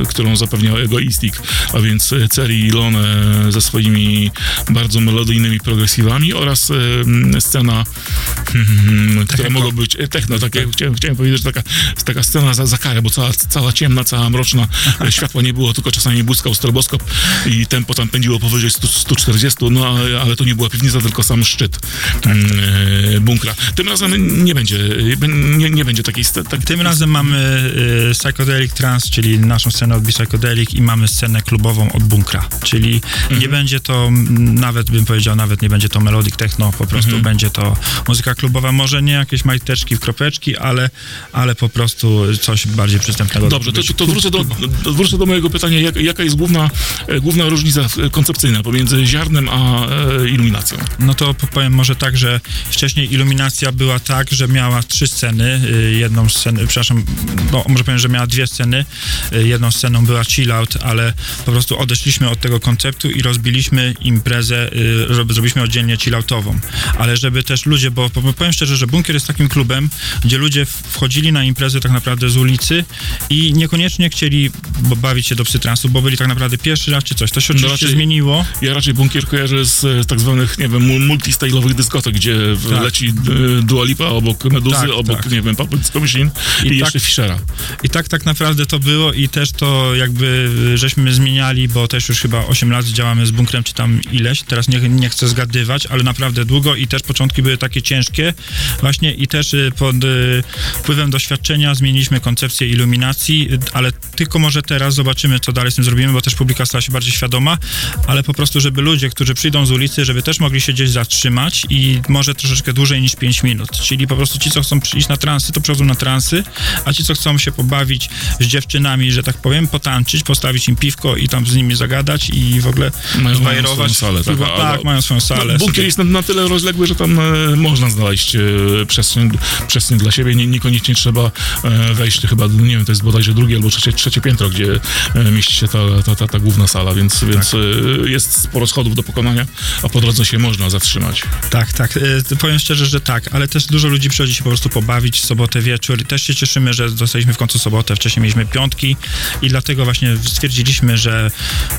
B: którą zapewniał Egoistic, a więc Ceri i Lone ze swoimi bardzo melodyjnymi progresywami oraz scena, hmm, która
C: Techno.
B: E, techno, takie, chciałem, chciałem powiedzieć, że taka, taka scena za, za karę, bo cała, cała ciemna, cała mroczna, e, światła nie było, tylko czasami błyskał stroboskop i tempo tam pędziło powyżej 100, 140, no ale, ale to nie była piwnica, tylko sam szczyt e, bunkra. Tym razem nie będzie, nie, nie będzie takiej... st- Tak,
C: Tym razem mamy y, Psychedelic Trans, czyli naszą scenę od Psychedelic i mamy scenę klubową od bunkra, czyli nie będzie to, nawet bym powiedział, nawet nie będzie to melodic techno, po prostu będzie to muzyka klubowa, może nie jakieś majteczki w kropeczki, ale, ale po prostu coś bardziej przystępnego.
B: Dobrze, to, to, to wrócę, do, wrócę do mojego pytania, jak, jaka jest główna, główna różnica koncepcyjna pomiędzy ziarnem a e, iluminacją?
C: No to powiem może tak, że wcześniej iluminacja była tak, że miała trzy sceny. y, Jedną scenę, przepraszam, no może powiem, że miała dwie sceny. Y, Jedną sceną była chill out, ale po prostu odeszliśmy od tego konceptu i rozbiliśmy imprezę, y, rob- zrobiliśmy oddzielnie chill outową. Ale żeby też ludzie, bo bo powiem szczerze, że Bunkier jest takim klubem, gdzie ludzie wchodzili na imprezy tak naprawdę z ulicy i niekoniecznie chcieli bawić się do psytransu, bo byli tak naprawdę pierwszy raz czy coś. To się
B: No
C: oczywiście
B: raczej-
C: zmieniło.
B: Ja raczej bunkier kojarzę z e, tak zwanych, nie wiem, mu- multistyle'owych dyskotek, gdzie
C: Tak.
B: leci e, Dua Lipa obok Meduzy,
C: Tak,
B: obok,
C: tak.
B: nie wiem, Papa Disco Machine i,
C: I tak-
B: jeszcze Fischera.
C: I tak tak naprawdę to było i też to jakby y, żeśmy zmieniali, bo też już chyba 8 lat działamy z bunkrem, czy tam ileś, teraz nie, nie chcę zgadywać, ale naprawdę długo i też początki były takie ciężkie właśnie i też y, pod y, wpływem doświadczenia zmieniliśmy koncepcję iluminacji, y, ale tylko może teraz zobaczymy, co dalej z tym zrobimy, bo też publika stała się bardziej świadoma, ale po prostu, żeby ludzie, którzy przyjdą z ulicy, żeby też mogli się gdzieś zatrzymać i może troszeczkę dłużej niż 5 minut, czyli po prostu ci, co chcą przyjść na transy, to przychodzą na transy, a ci, co chcą się pobawić z dziewczynami, że tak powiem, potańczyć, postawić im piwko i tam z nimi zagadać i w ogóle
B: Mają- mają
C: zbajerować.
B: swoją salę, tak,
C: tak, mają swoją salę.
B: No, bunkier jest na, na tyle rozległy, że tam e, można znaleźć e, przestrzeń, przestrzeń dla siebie. Nie, niekoniecznie trzeba e, wejść chyba, nie wiem, to jest bodajże drugie albo trzecie, trzecie piętro, gdzie e, mieści się ta, ta, ta, ta główna sala, więc, więc e, jest sporo schodów do pokonania, a po drodze się można zatrzymać.
C: Tak, tak. Powiem szczerze, że tak, ale też dużo ludzi przychodzi się po prostu pobawić w sobotę wieczór. I Też się cieszymy, że dostaliśmy w końcu sobotę. Wcześniej mieliśmy piątki i dlatego właśnie stwierdziliśmy, że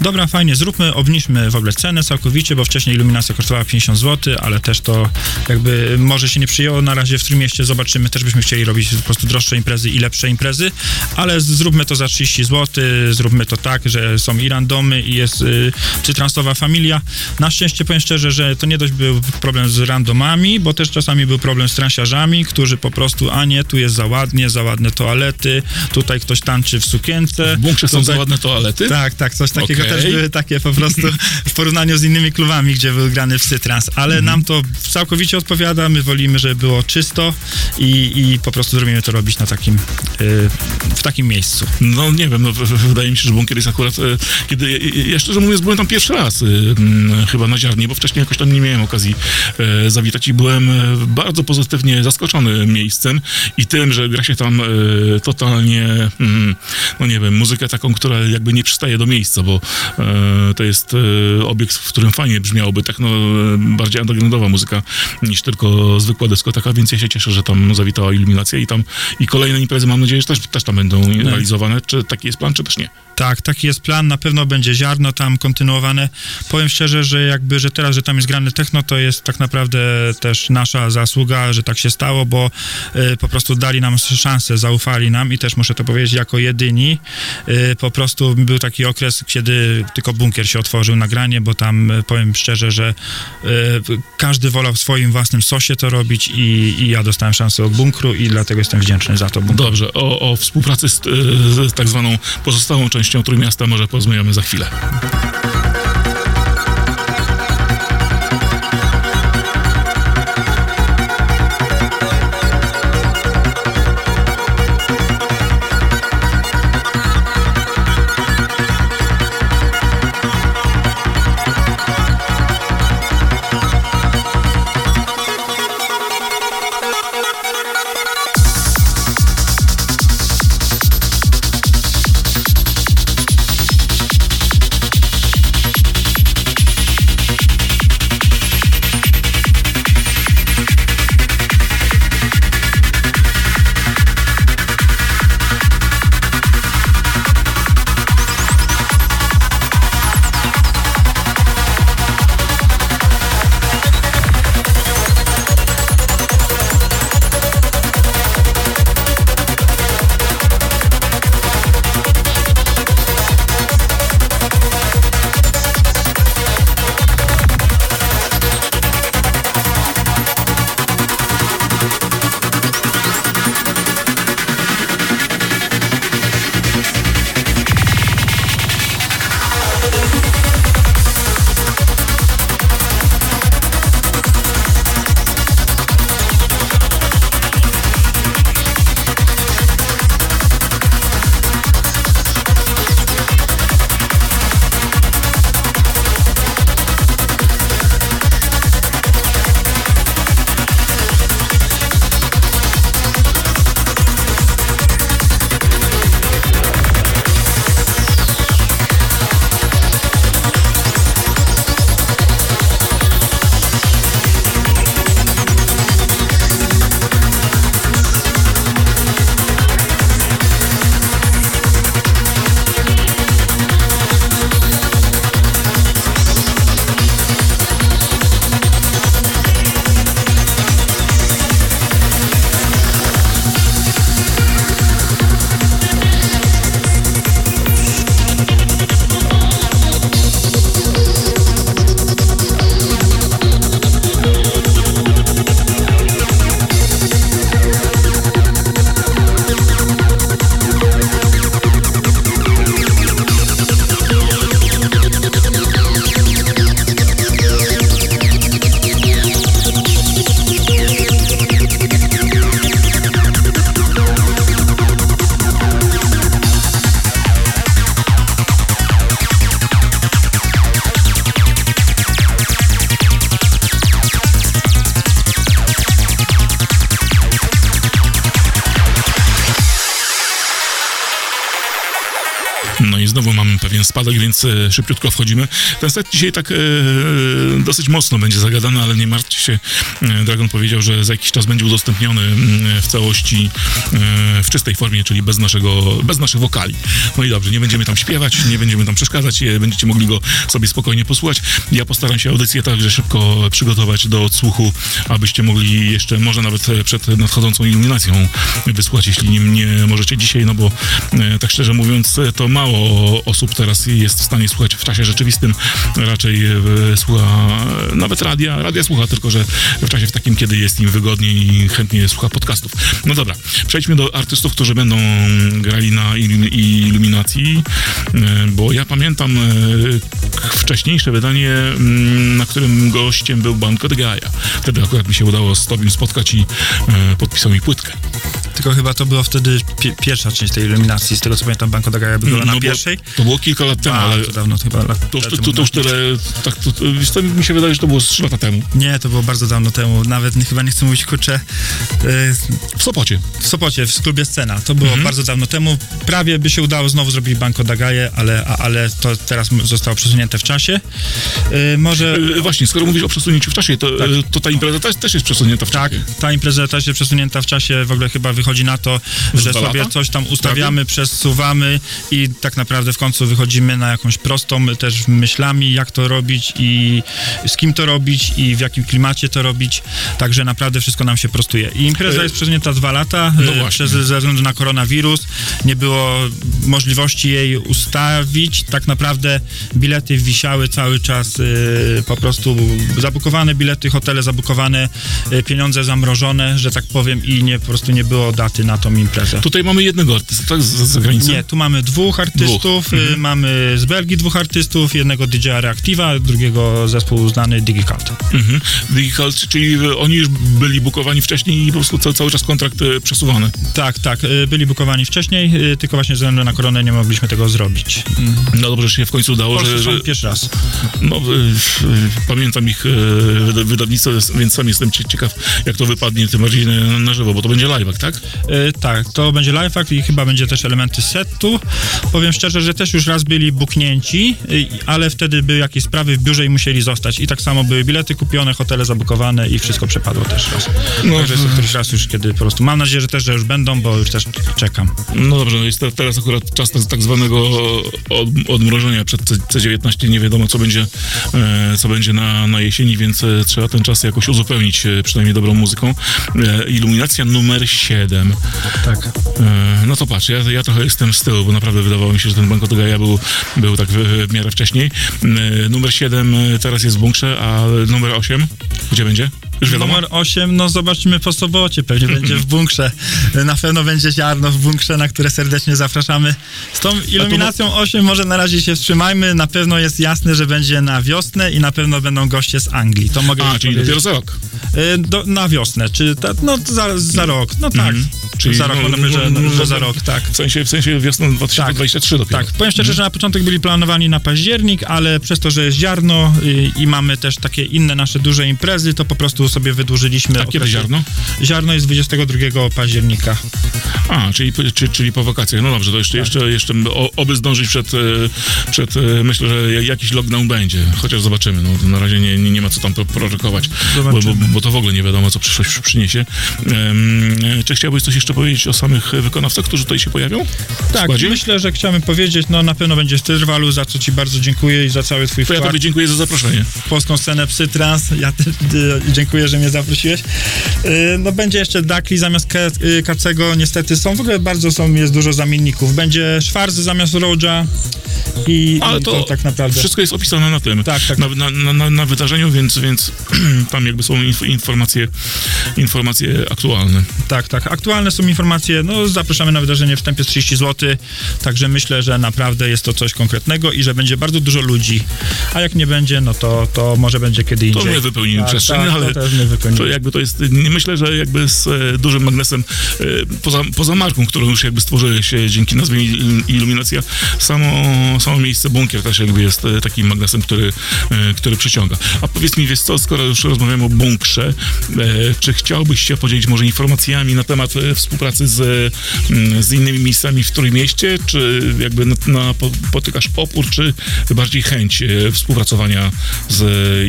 C: dobra, fajnie, zróbmy, obniżmy w ogóle cenę całkowicie, bo wcześniej iluminacja kosztowała 50 zł, ale też to jakby może się nie przyjęło. Na razie w tym zobaczymy. Też byśmy chcieli robić po prostu droższe imprezy i lepsze imprezy, ale zróbmy to za 30 zł, zróbmy to tak, że są i randomy i jest y, cytransowa familia. Na szczęście powiem szczerze, że to nie dość był problem z randomami, bo też czasami był problem z transiarzami, którzy po prostu, a nie, tu jest za ładnie, za ładne toalety, tutaj ktoś tańczy w sukience.
B: W bunkrze są
C: tutaj-
B: za ładne toalety?
C: tak, tak, coś takiego
B: Okej.
C: też były takie po prostu w porównaniu z innymi klubami, gdzie był grany psytrans, ale
B: Mhm.
C: nam to całkowicie odpowiada, my wolimy, żeby było czysto i, i po prostu zrobimy to robić na takim, y, w takim miejscu.
B: No nie wiem, no, wydaje mi się, że bunkier jest akurat, e, kiedy, ja- ja szczerze mówiąc byłem tam pierwszy raz, e, m, chyba na ziarnie, bo wcześniej jakoś tam nie miałem okazji e, zawitać i byłem e, bardzo pozytywnie zaskoczony miejscem i tym, że gra się tam e, totalnie, mm, no nie wiem, muzykę taką, która jakby nie przystaje do miejsca, bo e, to jest e, obiekt, w którym fajnie brzmiałoby techno, e, bardziej undergroundowa muzyka niż tylko zwykła dyskoteka, więc ja się cieszę, że tam zawitała iluminacja i tam i kolejne imprezy mam nadzieję, że też, też tam będą realizowane. Czy taki jest plan, czy też nie?
C: Tak, taki jest plan, na pewno będzie ziarno tam kontynuowane. Powiem szczerze, że jakby, że teraz, że tam jest grane techno, to jest tak naprawdę też nasza zasługa, że tak się stało, bo y, po prostu dali nam szansę, zaufali nam i też muszę to powiedzieć, jako jedyni. Y, po prostu był taki okres, kiedy tylko bunkier się otworzył nagranie, bo tam y, powiem szczerze, że y, każdy wolał w swoim własnym sosie to robić i, i ja dostałem szansę od bunkru i dlatego jestem wdzięczny za to.
B: Dobrze, o, o współpracy z, e, z tak zwaną pozostałą częścią Trójmiasta może porozmawiamy za chwilę. Znowu mamy pewien spadek, więc e, szybciutko wchodzimy. Ten set dzisiaj tak e, dosyć mocno będzie zagadany, ale nie martwcie się. E, Dragon powiedział, że za jakiś czas będzie udostępniony mm, w całości, e, w czystej formie, czyli bez naszego, bez naszych wokali. No i dobrze, nie będziemy tam śpiewać, nie będziemy tam przeszkadzać, e, będziecie mogli go sobie spokojnie posłuchać. Ja postaram się audycję także szybko przygotować do odsłuchu, abyście mogli jeszcze, może nawet e, przed nadchodzącą iluminacją wysłuchać, jeśli nie, możecie dzisiaj, no bo e, tak szczerze mówiąc, e, to mało osób teraz jest w stanie słuchać w czasie rzeczywistym. Raczej e, słucha nawet radia, radia słucha, tylko że w czasie w takim, kiedy jest im wygodniej i chętnie słucha podcastów. No dobra, przejdźmy do artystów, którzy będą grali na ilu- iluminacji, e, bo ja pamiętam e, wcześniejsze wydanie, mm, na którym gościem był Banco de Gaia. Wtedy akurat mi się udało z Tobim spotkać i podpisał mi płytkę.
C: Tylko chyba to była wtedy pie- pierwsza część tej iluminacji, z tego co pamiętam, Banco da Gaia była na
B: No bo
C: pierwszej.
B: To było kilka lat temu, ale
C: Bardzo dawno, to chyba lat
B: to już, to, to, to już
C: no.
B: tyle, tak, to, to, mi się wydaje, że to było z 3 lata temu.
C: Nie, to było bardzo dawno temu. Nawet nie- chyba nie chcę mówić, kurczę, y,
B: W Sopocie.
C: w Sopocie, w klubie Scena. To było
B: Mhm.
C: bardzo dawno temu. Prawie by się udało znowu zrobić Banco da Gaia, ale, a- ale to teraz zostało przesunięte w czasie. Y, może...
B: E, Właśnie, skoro mówisz o przesunięciu w czasie, to,
C: Tak.
B: e, to ta impreza też, też jest przesunięta w
C: Tak,
B: czasie.
C: ta impreza też jest przesunięta w czasie, w ogóle chyba wychodzi na to, że sobie
B: lata?
C: coś tam ustawiamy, przesuwamy i tak naprawdę w końcu wychodzimy na jakąś prostą też myślami, jak to robić i z kim to robić i w jakim klimacie to robić, także naprawdę wszystko nam się prostuje. I impreza
B: E,
C: jest przesunięta dwa lata,
B: no właśnie.
C: przez, ze względu na koronawirus, nie było możliwości jej ustawić, tak naprawdę bilety wisiały cały czas e, po prostu zabukowane bilety, hotele zabukowane, pieniądze zamrożone, że tak powiem i nie, po prostu nie było daty na tą imprezę.
B: Tutaj mamy jednego artystę, tak? Z, z zagranicy?
C: Nie, tu mamy dwóch artystów,
B: Dwóch. Mhm.
C: y, mamy z Belgii dwóch artystów, jednego DJ-a Reactiva, drugiego zespół znany Digicult.
B: Mhm. Digital, czyli e, oni już byli bukowani wcześniej i po prostu cały, cały czas kontrakt e, przesuwany.
C: Tak, tak, y, byli bukowani wcześniej, y, tylko właśnie ze względu na koronę nie mogliśmy tego zrobić.
B: No dobrze, że się w końcu udało, że, że
C: pierwszy raz.
B: no, pamiętam ich wyda- wydawnictwo, więc sam jestem cie- ciekaw, jak to wypadnie, tym bardziej na, na żywo, bo to będzie live, tak?
C: Y, tak, to będzie live act i chyba będzie też elementy setu. Powiem szczerze, że też już raz byli buknięci, y, ale wtedy były jakieś sprawy w biurze i musieli zostać. I tak samo były bilety kupione, hotele zabukowane i wszystko przepadło też raz.
B: No,
C: Także jest to któryś raz już, kiedy po prostu mam nadzieję, że też, że już będą, bo już też czekam.
B: No dobrze, no jest te- teraz akurat czas tak, tak zwanego od, odmrożenia przed C- C19, nie wiadomo co będzie, e, co będzie na, na jesieni, więc e, trzeba ten czas jakoś uzupełnić, e, przynajmniej dobrą muzyką. E, iluminacja numer 7.
C: Tak.
B: E, no to patrz, ja, ja trochę jestem z tyłu, bo naprawdę wydawało mi się, że ten Banco Gaia był, był tak w, w miarę wcześniej. E, numer 7 e, teraz jest w bunkrze, a numer 8 gdzie będzie? Już wiadomo?
C: Numer 8, no zobaczymy po sobocie, pewnie będzie w bunkrze. Na pewno będzie ziarno w bunkrze, na które serdecznie zapraszamy. Z tą iluminacją 8 może na razie się wstrzymajmy, na pewno jest jasne, że będzie na wiosnę i na pewno będą goście z Anglii. To mogę
B: A, czyli
C: powiedzieć.
B: dopiero za rok.
C: Y, Do, na wiosnę, czy ta, no za, za rok, no tak.
B: Mhm. Czyli
C: za rok,
B: no,
C: no, no, że,
B: no, no,
C: że za
B: no,
C: rok, tak.
B: W sensie, w sensie wiosną 2023 dopiero.
C: Tak, powiem szczerze, że na początek byli planowani na październik, ale przez to, że jest ziarno y, i mamy też takie inne nasze duże imprezy, to po prostu sobie wydłużyliśmy.
B: A kiedy ziarno?
C: Ziarno jest 22 października.
B: A, czyli, czy, czyli po wakacjach. No dobrze, to jeszcze, jeszcze, jeszcze o, oby zdążyć przed, e, przed, e, myślę, że jakiś lockdown będzie, chociaż zobaczymy. No, na razie nie, nie, nie ma co tam pro- prorokować, bo, bo, bo to w ogóle nie wiadomo, co przyszłość przyniesie. Em, czy chciałbyś coś jeszcze powiedzieć o samych wykonawcach, którzy tutaj się pojawią?
C: Tak,
B: składzie?
C: myślę, że chciałbym powiedzieć, no na pewno będzie Styrwalu, za co ci bardzo dziękuję i za cały twój
B: To ja
C: wkład
B: tobie dziękuję za zaproszenie.
C: polską scenę Psytrans. Ja też y, dziękuję, że mnie zaprosiłeś. Y, no będzie jeszcze Dakli zamiast y, Kacego, niestety są, w ogóle bardzo są, jest dużo zamienników. Będzie Schwarz zamiast Roja i,
B: Ale
C: i
B: to,
C: tak naprawdę.
B: wszystko jest opisane na tym,
C: Tak, tak.
B: Na, na, na, na, wydarzeniu, więc, więc tam jakby są inf, informacje, informacje aktualne.
C: Tak, tak. Aktualne są informacje. No, zapraszamy na wydarzenie w tempie 30 zł. Także myślę, że naprawdę jest to coś konkretnego i że będzie bardzo dużo ludzi. A jak nie będzie, no to, to może będzie kiedy
B: To
C: indziej.
B: my wypełnimy
C: Tak,
B: przestrzeń,
C: tak, to
B: ale, To jakby to jest, myślę, że jakby z e, dużym magnesem, e, poza, poza marką, którą już jakby stworzyłeś e, dzięki nazwie Il- Iluminacja, samo, samo miejsce bunkier też jakby jest e, takim magnesem, który, który przyciąga. A powiedz mi, wiesz co, skoro już rozmawiamy o bunkrze, czy chciałbyś się podzielić może informacjami na temat współpracy z, mm, z innymi miejscami w Trójmieście, czy jakby na, na, po- potykasz opór, czy bardziej chęć współpracowania z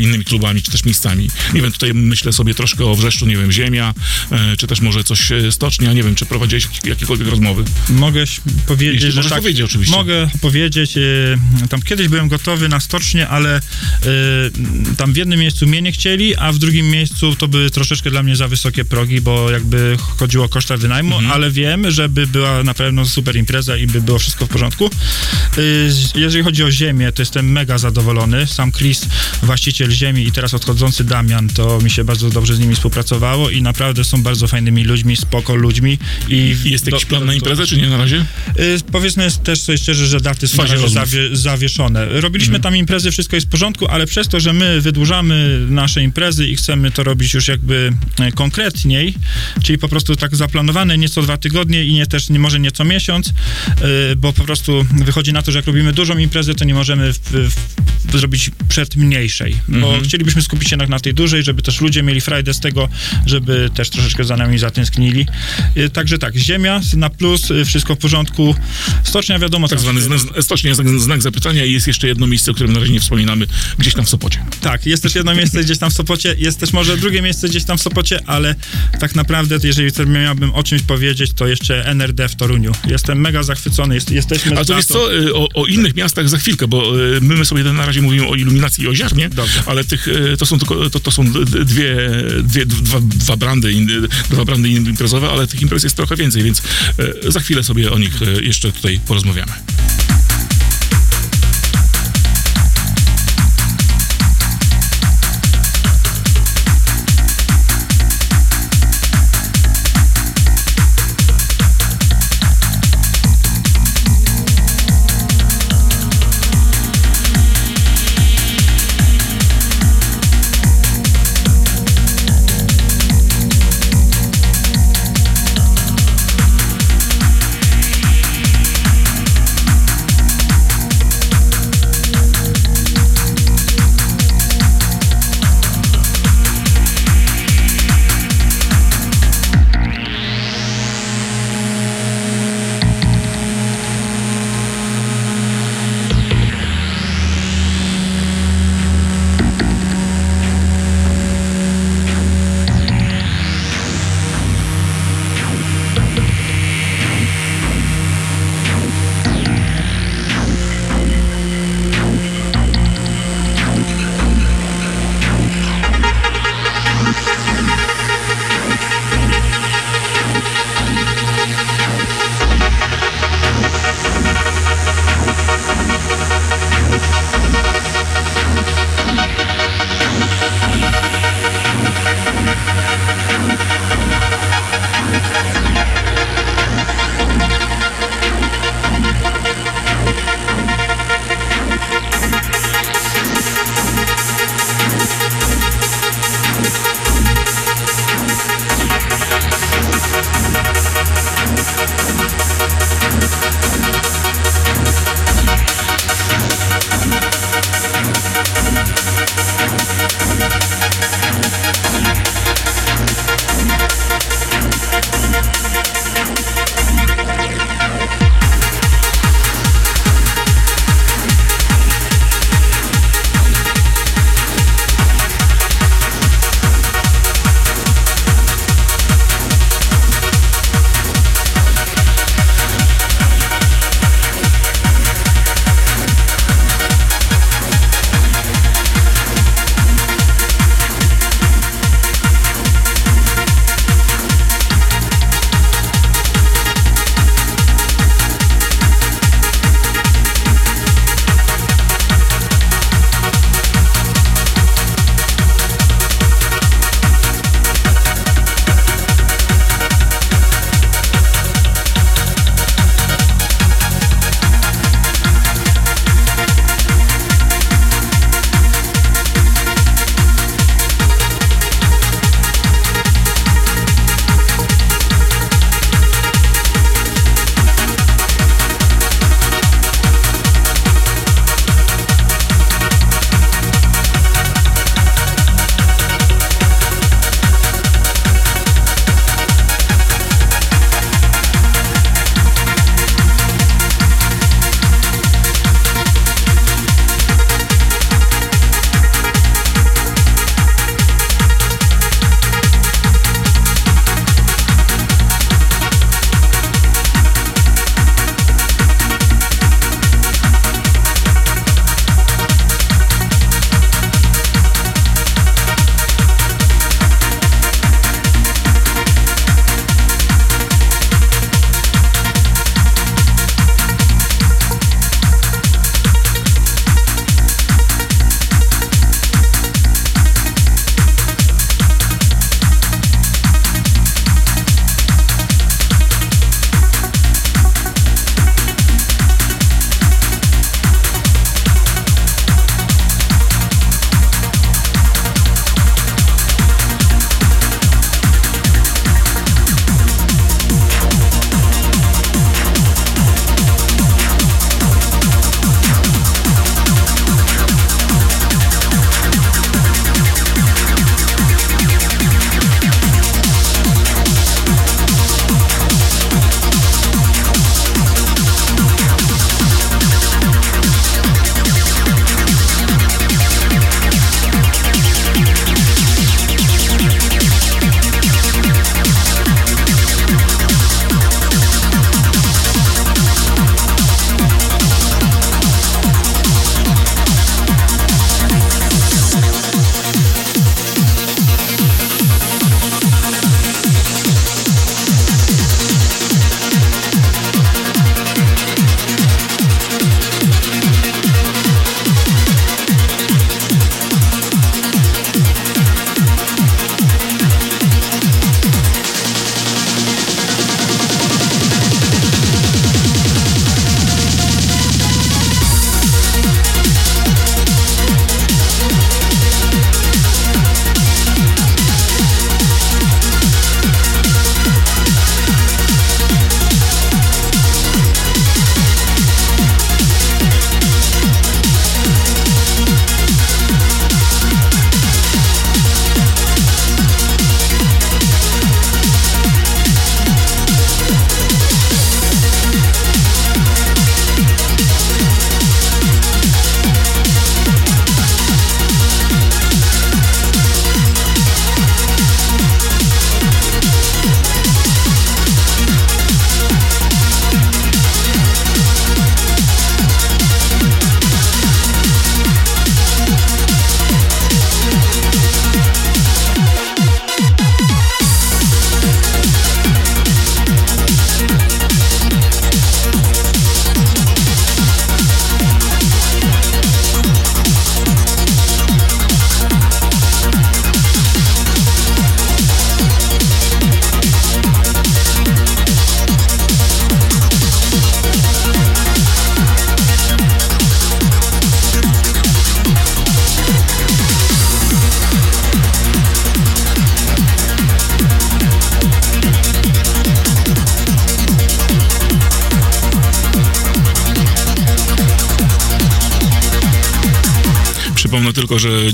B: innymi klubami, czy też miejscami? Nie wiem, tutaj myślę sobie troszkę o Wrzeszczu, nie wiem, Ziemia, e, czy też może coś e, Stocznia, nie wiem, czy prowadziłeś jak- jakiekolwiek rozmowy.
C: Mogę powiedzieć,
B: Jeśli
C: że tak.
B: powiedzieć oczywiście.
C: Mogę powiedzieć, e, tam kiedyś byłem gotowy na stocznie, ale tam w jednym miejscu mnie nie chcieli, a w drugim miejscu to były troszeczkę dla mnie za wysokie progi, bo jakby chodziło o koszta wynajmu,
B: Mhm.
C: ale wiem, żeby była na pewno super impreza i by było wszystko w porządku. Jeżeli chodzi o ziemię, to jestem mega zadowolony. Sam Chris, właściciel ziemi i teraz odchodzący Damian, to mi się bardzo dobrze z nimi współpracowało i naprawdę są bardzo fajnymi ludźmi, spoko ludźmi. I
B: Jest jakiś
C: do-
B: plan na imprezę, czy nie na razie?
C: Y, Powiedzmy też sobie szczerze, że daty są zawie, zawieszone. Robiliśmy tam imprezy, wszystko jest w porządku, ale przez to, że my wydłużamy nasze imprezy i chcemy to robić już jakby e, konkretniej, czyli po prostu tak zaplanowane nie co dwa tygodnie i nie też nie, może nie co miesiąc, y, bo po prostu wychodzi na to, że jak robimy dużą imprezę, to nie możemy w, w, zrobić przed mniejszej, bo
B: Mhm.
C: chcielibyśmy skupić się jednak na tej dużej, żeby też ludzie mieli frajdę z tego, żeby też troszeczkę za nami zatęsknili. Y, Także tak, ziemia na plus, y, wszystko w porządku. Stocznia wiadomo,
B: Tak zwany znak, stocznie znak, znak zapytania i jest jeszcze jedno miejsce, o którym na razie nie wspominamy, gdzieś tam w Sopocie.
C: Tak, jest też jedno miejsce gdzieś tam w Sopocie, jest też może drugie miejsce gdzieś tam w Sopocie, ale tak naprawdę, jeżeli miałbym o czymś powiedzieć, to jeszcze NRD w Toruniu. Jestem mega zachwycony, jest, jesteśmy...
B: A to wiesz co, y, o, o innych miastach za chwilkę, bo my, my sobie na razie mówimy o iluminacji i o ziarnie,
C: Dobrze.
B: ale tych, to są tylko, to, to są dwie, dwie dwa, dwa brandy, dwa brandy imprezowe, ale tych imprez jest trochę więcej, więc y, za chwilę sobie o nich y, jeszcze tutaj porozmawiamy.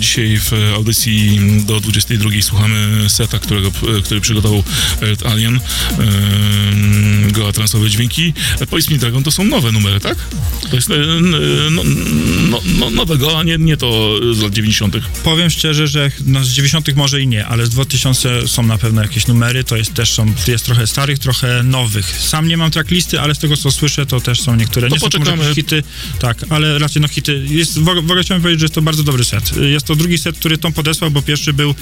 B: Dzisiaj w audycji do 22 słuchamy seta, którego, który przygotował Earth Alien. Goa transowe dźwięki. Powiedz mi, Dragon, to są nowe numery, tak? E, n- no, no, no, nowe Goa, nie, nie to z lat 90.
C: Powiem szczerze, że no z 90 może i nie, ale z 2000 są na pewno jakieś numery, to jest też są, jest trochę starych, trochę nowych. Sam nie mam tracklisty, ale z tego co słyszę, to też są niektóre.
B: To
C: nie są to może
B: poczekamy.
C: hity, tak, ale raczej no hity. Jest, w, ogóle- w ogóle chciałem powiedzieć, że jest to bardzo dobry set. Jest to drugi set, który Tom podesłał, bo pierwszy był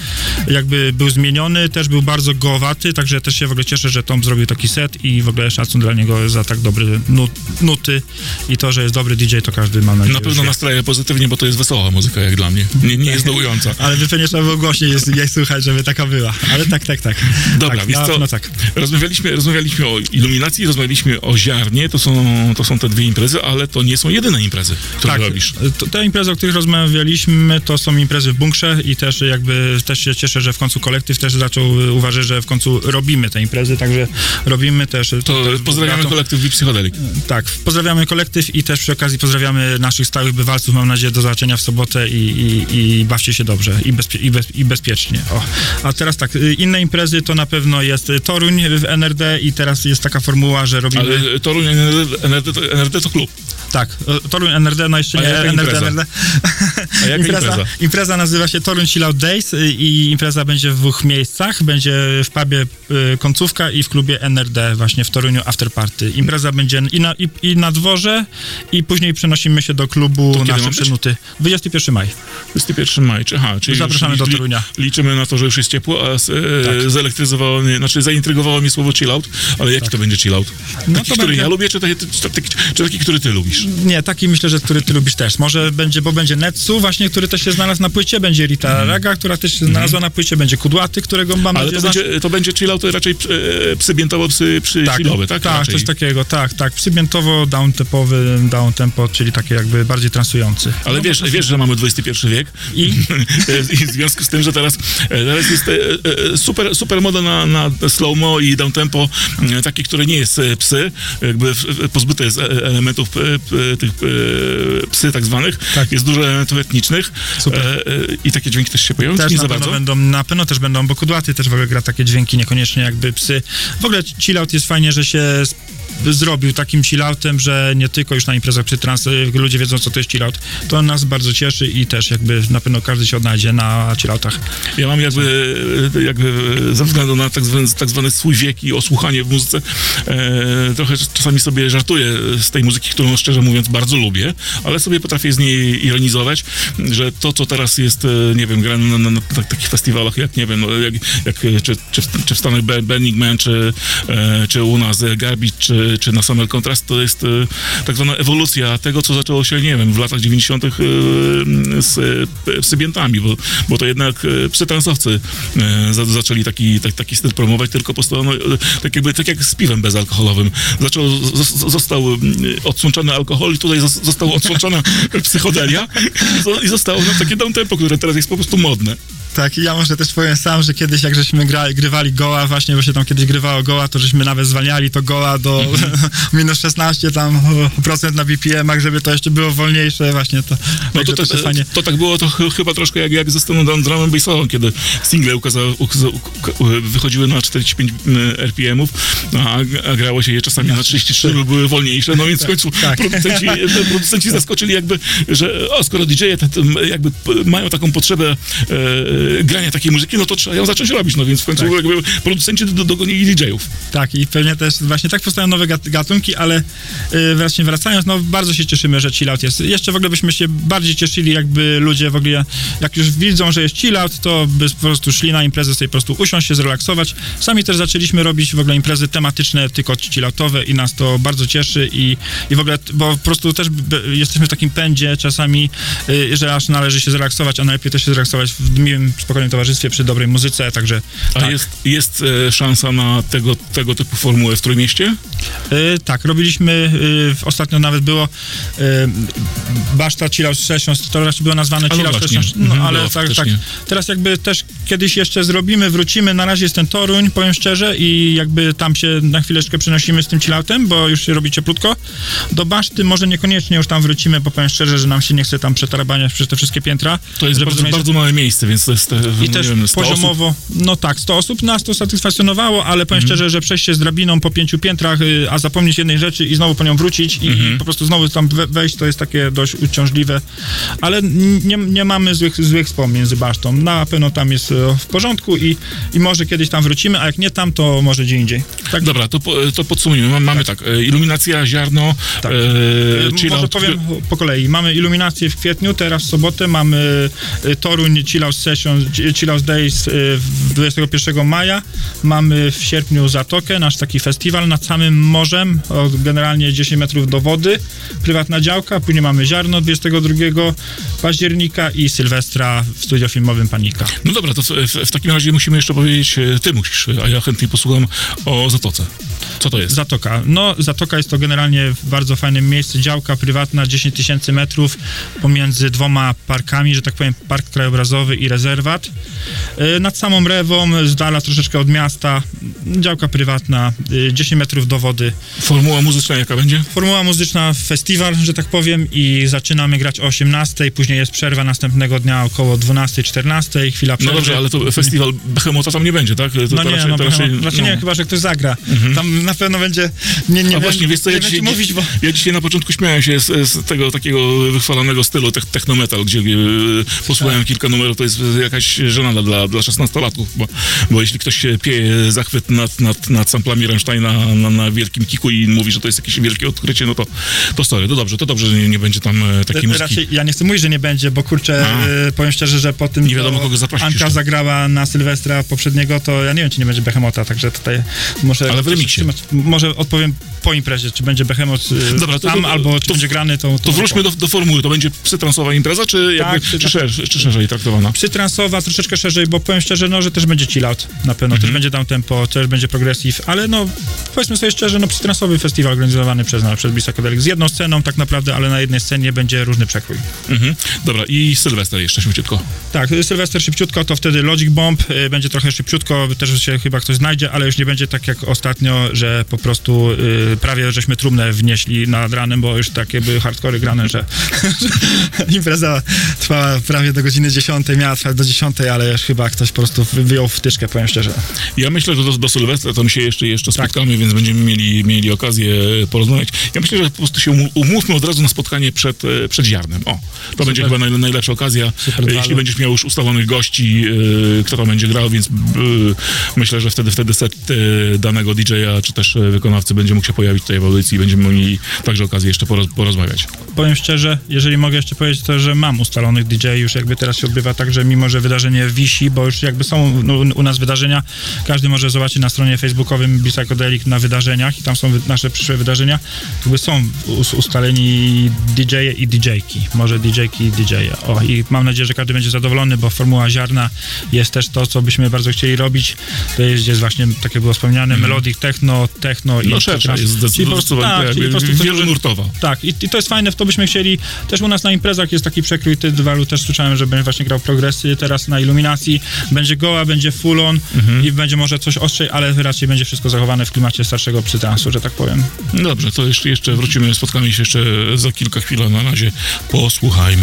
C: jakby był zmieniony, też był bardzo gołaty, także też się w ogóle cieszę, że Tom zrobił taki set i w ogóle szacun dla niego za tak dobry nut, nuty i to, że jest dobry DJ, to każdy ma nadzieję.
B: Na pewno nastraja pozytywnie, bo to jest wesoła muzyka, jak dla mnie. Nie, nie jest dołująca.
C: Ale by pewnie trzeba było głośniej jest, jej słuchać, żeby taka była. Ale tak, tak, tak.
B: Dobra,
C: tak, na
B: co?
C: pewno tak.
B: Rozmawialiśmy, rozmawialiśmy o iluminacji, rozmawialiśmy o ziarnie, to są, to są te dwie imprezy, ale to nie są jedyne imprezy, które
C: tak,
B: robisz.
C: to- Te imprezy, o których rozmawialiśmy, to są imprezy w bunkrze i też jakby też się cieszę, że w końcu kolektyw też zaczął uważać, że w końcu robimy te imprezy, także robimy też.
B: To pozdrawiamy
C: to-
B: kolektyw VIP Psychodelic.
C: Tak, pozdrawiamy kolektyw i też przy okazji pozdrawiamy naszych stałych bywalców. Mam nadzieję do zobaczenia w sobotę i, i, i bawcie się dobrze i, bezpie, i, bez, i bezpiecznie. O. A teraz tak, y, inne imprezy to na pewno jest y, Toruń w NRD i teraz jest taka formuła, że robimy...
B: Ale Toruń NRD, NRD, to, NRD to klub.
C: Tak, Toruń NRD, no jeszcze nie NRD,
B: impreza?
C: NRD.
B: A jaka impreza?
C: impreza nazywa się Toruń Chill Out Days y, i impreza będzie w dwóch miejscach. Będzie w pubie y, Końcówka i w klubie NRD właśnie w Toruniu After Party. Impreza będzie i na, i, i na dworze i później przenosimy się do klubu
B: To być?
C: Przednuty. 21 maj.
B: 21 maj, aha, czyli
C: Zapraszamy do Torunia.
B: Liczymy na to, że już jest ciepło, a z,
C: Tak.
B: zelektryzowało mnie, znaczy zaintrygowało mnie słowo chill out, ale jaki to będzie chill out? Taki,
C: No
B: który
C: będzie-
B: ja lubię, czy taki, czy, taki, który ty lubisz?
C: Nie, taki myślę, że który ty lubisz też. Może będzie, bo będzie Netsu właśnie, który też się znalazł na płycie, będzie Rita Raga, która też się znalazła na płycie, będzie Kudłaty, którego mam
B: Mhm. Ale to
C: znasz.
B: będzie, to będzie chill out raczej e, psy biętowo, psy, psy chillowe, tak?
C: Tak,
B: Raczej.
C: coś takiego, tak, tak. Przybiętowo, down-tempowy, down-tempo, czyli takie jakby bardziej transujący.
B: Ale
C: No,
B: wiesz,
C: po prostu-
B: wiesz, że mamy XXI wiek
C: I?
B: I w związku z tym, że teraz, e, teraz jest e, e, super, super moda na, na slow-mo i downtempo, e, takie, które nie jest psy, jakby pozbyte jest elementów tych psy tak zwanych,
C: Tak.
B: jest dużo elementów etnicznych
C: Super.
B: i takie dźwięki też się pojawią,
C: Też
B: nie
C: na
B: za bardzo?
C: będą, na pewno też będą, bo Kudłaty też w ogóle gra takie dźwięki, niekoniecznie jakby psy. W ogóle chillout jest fajnie, że się zrobił takim chilloutem, że nie tylko już na imprezach przy trans ludzie wiedzą, co to jest chillout. To nas bardzo cieszy i też jakby na pewno każdy się odnajdzie na chilloutach.
B: Ja mam jakby, jakby ze względu na tak zwany, tak zwany swój wiek i osłuchanie w muzyce, e, trochę czasami sobie żartuję z tej muzyki, którą szczerze mówiąc bardzo lubię, ale sobie potrafię z niej ironizować, że to, co teraz jest, e, nie wiem, grane na, na, na tak- takich festiwalach, jak nie wiem, no, jak, jak, czy, czy, czy w Stanach Burning czy, e, czy u nas Garbage, czy, czy na Summer Contrast, to jest e, tak zwana ewolucja tego, co zaczęło się, nie wiem, w latach 90. e, z e, psybiętami, bo, bo to jednak psytransowcy za, zaczęli taki, tak, taki styl promować, tylko po prostu, no, e, tak, jakby, tak jak z piwem bezalkoholowym. Zaczął, z, został odsączony alkohol i tutaj zos- została odsączona psychodelia i zo- i zostało no, takie downtempo, które teraz jest po prostu modne.
C: Tak, ja może też powiem sam, że kiedyś jak żeśmy grali, grywali goła, właśnie bo się tam kiedyś grywało goła, to żeśmy nawet zwalniali to goła do minus 16 tam procent na BPM-ach, żeby to jeszcze było wolniejsze właśnie to.
B: No to, to,
C: fajnie.
B: to, tak było to ch- chyba troszkę jak, jak ze sceną drum and bassową, kiedy single ukazały, ukaza, uk- wychodziły na 45 RPM-ów, a, a grało się je czasami na 33, by były wolniejsze, no więc w końcu
C: tak.
B: producenci, producenci zaskoczyli jakby, że o, skoro DJ-e jakby mają taką potrzebę e, grania takiej muzyki, no to trzeba ją zacząć robić, no więc w końcu
C: Tak.
B: jakby producenci do, dogonili DJ-ów.
C: Tak, i pewnie też właśnie tak powstają nowe gat- gatunki, ale y, właśnie wracając, no bardzo się cieszymy, że chillout jest. Jeszcze w ogóle byśmy się bardziej cieszyli, jakby ludzie w ogóle, jak już widzą, że jest chillout, to by po prostu szli na imprezę sobie po prostu usiąść się, zrelaksować. Sami też zaczęliśmy robić w ogóle imprezy tematyczne, tylko chilloutowe i nas to bardzo cieszy i, i w ogóle, bo po prostu też jesteśmy w takim pędzie czasami, y, że aż należy się zrelaksować, a najlepiej też się zrelaksować w miłym spokojnym towarzystwie, przy dobrej muzyce, także
B: A
C: tak.
B: jest, jest e, szansa na tego, tego typu formułę w Trójmieście?
C: Y, tak, robiliśmy, y, ostatnio nawet było y, Baszta Chill Out Sessions, to raczej było nazwane
B: no
C: Chill Out
B: właśnie.
C: Sessions, no
B: Mhm,
C: ale tak, tak, teraz jakby też kiedyś jeszcze zrobimy, wrócimy, na razie jest ten Toruń, powiem szczerze i jakby tam się na chwileczkę przenosimy z tym Chill Outem, bo już się robi cieplutko. Do Baszty może niekoniecznie już tam wrócimy, bo powiem szczerze, że nam się nie chce tam przetarabaniać przez te wszystkie piętra.
B: To jest bardzo, bardzo małe miejsce, więc to jest e,
C: i też
B: wiem, 100 osób.
C: poziomowo, no tak, 100 osób nas to satysfakcjonowało, ale powiem
B: Mhm.
C: szczerze, że przejście z drabiną po pięciu piętrach, y, a zapomnieć jednej rzeczy i znowu po nią wrócić i
B: Mhm.
C: po prostu znowu tam we- wejść, to jest takie dość uciążliwe, ale nie, nie mamy złych, złych wspomnień z Basztą. Na pewno tam jest e, w porządku i, i może kiedyś tam wrócimy, a jak nie tam, to może gdzie indziej. Tak,
B: Dobra, to, to podsumujmy. Mam- Mamy tak, e, iluminacja, ziarno,
C: Tak.
B: e,
C: E,
B: chill
C: Może powiem po kolei. Mamy iluminację w kwietniu, teraz w sobotę mamy e, Toruń Chill Out Session, Chill Out Days e, w 21 maja. Mamy w sierpniu Zatokę, nasz taki festiwal nad samym morzem, generalnie 10 metrów do wody, prywatna działka. Później mamy Ziarno 22 października i Sylwestra w studio filmowym Panika.
B: No dobra, to w, w, w takim razie musimy jeszcze powiedzieć, ty musisz, a ja chętnie posłucham o Tot tot. Eh. Co to jest?
C: Zatoka. No, Zatoka jest to generalnie bardzo fajne miejsce, działka prywatna, 10 tysięcy metrów pomiędzy dwoma parkami, że tak powiem, park krajobrazowy i rezerwat. Yy, nad samą Rewą, z dala troszeczkę od miasta, działka prywatna, yy, 10 metrów do wody.
B: Formuła muzyczna jaka będzie?
C: Formuła muzyczna, festiwal, że tak powiem, i zaczynamy grać o 18, później jest przerwa następnego dnia około 12-14, chwila
B: No
C: przerwy.
B: dobrze, ale to festiwal Behemota tam nie będzie, tak? To,
C: No
B: to
C: nie,
B: raczej,
C: no,
B: raczej, no.
C: nie, chyba, że ktoś zagra. Tam na pewno będzie, nie, nie
B: A
C: wiem,
B: właśnie, wiesz co, ja dzisiaj,
C: mówić, bo...
B: ja dzisiaj na początku śmiałem się z, z tego takiego wychwalanego stylu tech, technometal, gdzie e, posłuchałem
C: Tak.
B: kilka numerów, to jest jakaś żenada dla, dla 16-latków, bo, bo jeśli ktoś się pieje zachwyt nad, nad, nad samplami Rammsteina na, na wielkim kiku i mówi, że to jest jakieś wielkie odkrycie, no to, to sorry, to dobrze, to dobrze, że nie, nie będzie tam e, takiej muzyki.
C: Raczej ja nie chcę mówić, że nie będzie, bo kurczę, y, powiem szczerze, że po tym
B: Nie wiadomo, kogo zaprosić
C: Anka
B: jeszcze.
C: zagrała na Sylwestra poprzedniego, to ja nie wiem, czy nie będzie Behemota, także tutaj muszę...
B: Ale w remiksie.
C: Może odpowiem po imprezie, czy będzie Behemot y,
B: Dobra, to-
C: tam,
B: to-
C: albo
B: to-
C: czy będzie grany, to...
B: To wróćmy do, do formuły, to będzie psytransowa impreza, czy, jakby,
C: Tak,
B: czy, szerzej, czy szerzej traktowana?
C: Psytransowa, troszeczkę szerzej, bo powiem szczerze, no, że też będzie chill out, na pewno,
B: Mhm.
C: też będzie down tempo, też będzie progressive, ale no, powiedzmy sobie szczerze, no, psytransowy festiwal organizowany przez, no, przez Psychedelic, z jedną sceną tak naprawdę, ale na jednej scenie będzie różny przekrój.
B: Mhm. Dobra, i Sylwester jeszcze szybciutko.
C: Tak, Sylwester szybciutko, to wtedy Logic Bomb y, będzie trochę szybciutko, też się chyba ktoś znajdzie, ale już nie będzie tak jak ostatnio, że po prostu y, prawie żeśmy trumnę wnieśli nad ranem, bo już takie były hardcore grane, że, że impreza trwała prawie do godziny 10, miała trwać do 10, ale już chyba ktoś po prostu wyjął wtyczkę, powiem szczerze.
B: Ja myślę, że do, do Sylwestra to my się jeszcze, jeszcze
C: Tak.
B: spotkamy, więc będziemy mieli, mieli okazję porozmawiać. Ja myślę, że po prostu się umu- umówmy od razu na spotkanie przed, e, przed ziarnem. O, to będzie chyba naj, najlepsza okazja.
C: Super
B: E, Jeśli będziesz miał już ustalonych gości, e, kto tam będzie grał, więc e, myślę, że wtedy wtedy set e, danego DJ-a czy też e, wykonawcy będzie mógł się pojawić tutaj w audycji i będziemy mieli także okazję jeszcze poroz, porozmawiać.
C: Powiem szczerze, jeżeli mogę jeszcze powiedzieć to, że mam ustalonych DJ, już jakby teraz się odbywa tak, że mimo, że wydarzenie wisi, bo już jakby są u nas wydarzenia, każdy może zobaczyć na stronie facebookowym Psychedelic na wydarzeniach i tam są nasze przyszłe wydarzenia, jakby są us- ustaleni DJ-e i DJ-ki, może DJ-ki i DJ-e. O, i mam nadzieję, że każdy będzie zadowolony, bo formuła ziarna jest też to, co byśmy bardzo chcieli robić, to jest, jest właśnie, tak jak było wspomniane, melodic techno, techno i
B: No szersza jest zdecydowanie
C: tak, ktoś może-
B: wielonurtowa.
C: tak, i, i to jest fajne, w to byśmy chcieli. Też u nas na imprezach jest taki przekrój Tydwalu, też słyszałem, że będzie właśnie grał progresy teraz na iluminacji. Będzie goła, będzie full on i będzie może coś ostrzej, ale raczej będzie wszystko zachowane w klimacie starszego psytransu, że tak powiem.
B: No Dobrze, to jeszcze, jeszcze wrócimy, spotkamy się jeszcze za kilka chwil, a na razie posłuchajmy.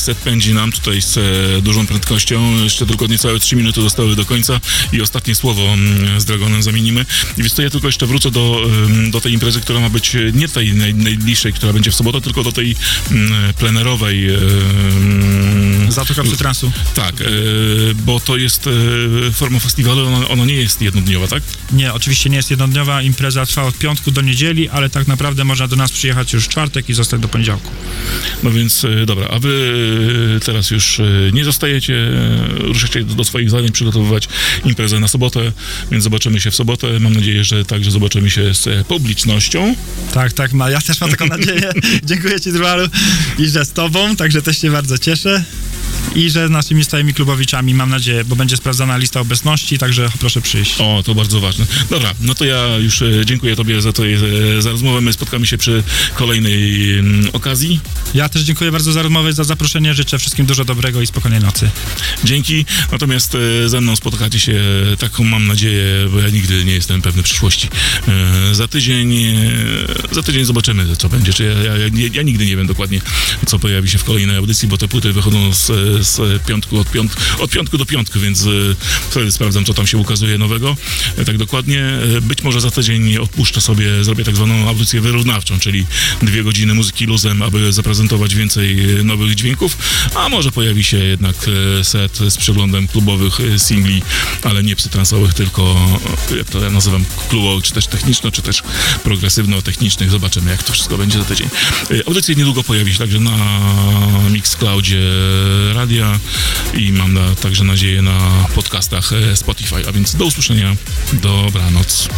B: Set pędzi nam tutaj z e, dużą prędkością. Jeszcze tylko niecałe 3 minuty zostały do końca i ostatnie słowo mm, z Dragonem zamienimy. I więc to ja tylko jeszcze wrócę do, do tej imprezy, która ma być e, nie tej naj, najbliższej, która będzie w sobotę, tylko do tej mm, plenerowej.
C: Zatoka przy transu.
B: tak, e, bo to jest e, forma festiwalu, ona, ona nie jest jednodniowa, tak?
C: Nie, oczywiście nie jest jednodniowa, impreza trwa od piątku do niedzieli, ale tak naprawdę można do nas przyjechać już czwartek i zostać do poniedziałku.
B: No więc e, dobra, a wy teraz już nie zostajecie, ruszacie do, do swoich zadań przygotowywać imprezę na sobotę, więc zobaczymy się w sobotę. Mam nadzieję, że także zobaczymy się z publicznością.
C: Tak, tak, ma, ja też mam taką nadzieję. Dziękuję Ci, Drwalu, i że z Tobą, także też się bardzo cieszę. I że z naszymi stałymi klubowiczami, mam nadzieję, bo będzie sprawdzana lista obecności, także proszę przyjść.
B: O, to bardzo ważne. Dobra, no to ja już e, dziękuję Tobie za to, e, za rozmowę. My spotkamy się przy kolejnej mm, okazji.
C: Ja też dziękuję bardzo za rozmowę, za zaproszenie. Życzę wszystkim dużo dobrego i spokojnej nocy.
B: Dzięki. Natomiast e, ze mną spotkacie się, taką mam nadzieję, bo ja nigdy nie jestem pewny przyszłości. Za tydzień, za tydzień zobaczymy, co będzie. Czy ja, ja, ja, ja nigdy nie wiem dokładnie, co pojawi się w kolejnej audycji, bo te płyty wychodzą z, z piątku od, piąt, od piątku do piątku, więc e, wtedy sprawdzam, co tam się ukazuje nowego. E, Tak dokładnie. E, Być może za tydzień odpuszczę sobie, zrobię tak zwaną audycję wyrównawczą, czyli dwie godziny muzyki luzem, aby zaprezentować więcej nowych dźwięków, a może pojawi się jednak set z przeglądem klubowych singli, ale nie psytransowych, tylko jak to ja nazywam, klubowych, czy też techniczno, czy też progresywno-technicznych. Zobaczymy, jak to wszystko będzie za tydzień. Audycja niedługo pojawi się także na Mixcloudzie radia i mam na, także nadzieję na podcastach e, Spotify, a więc do usłyszenia, dobranoc.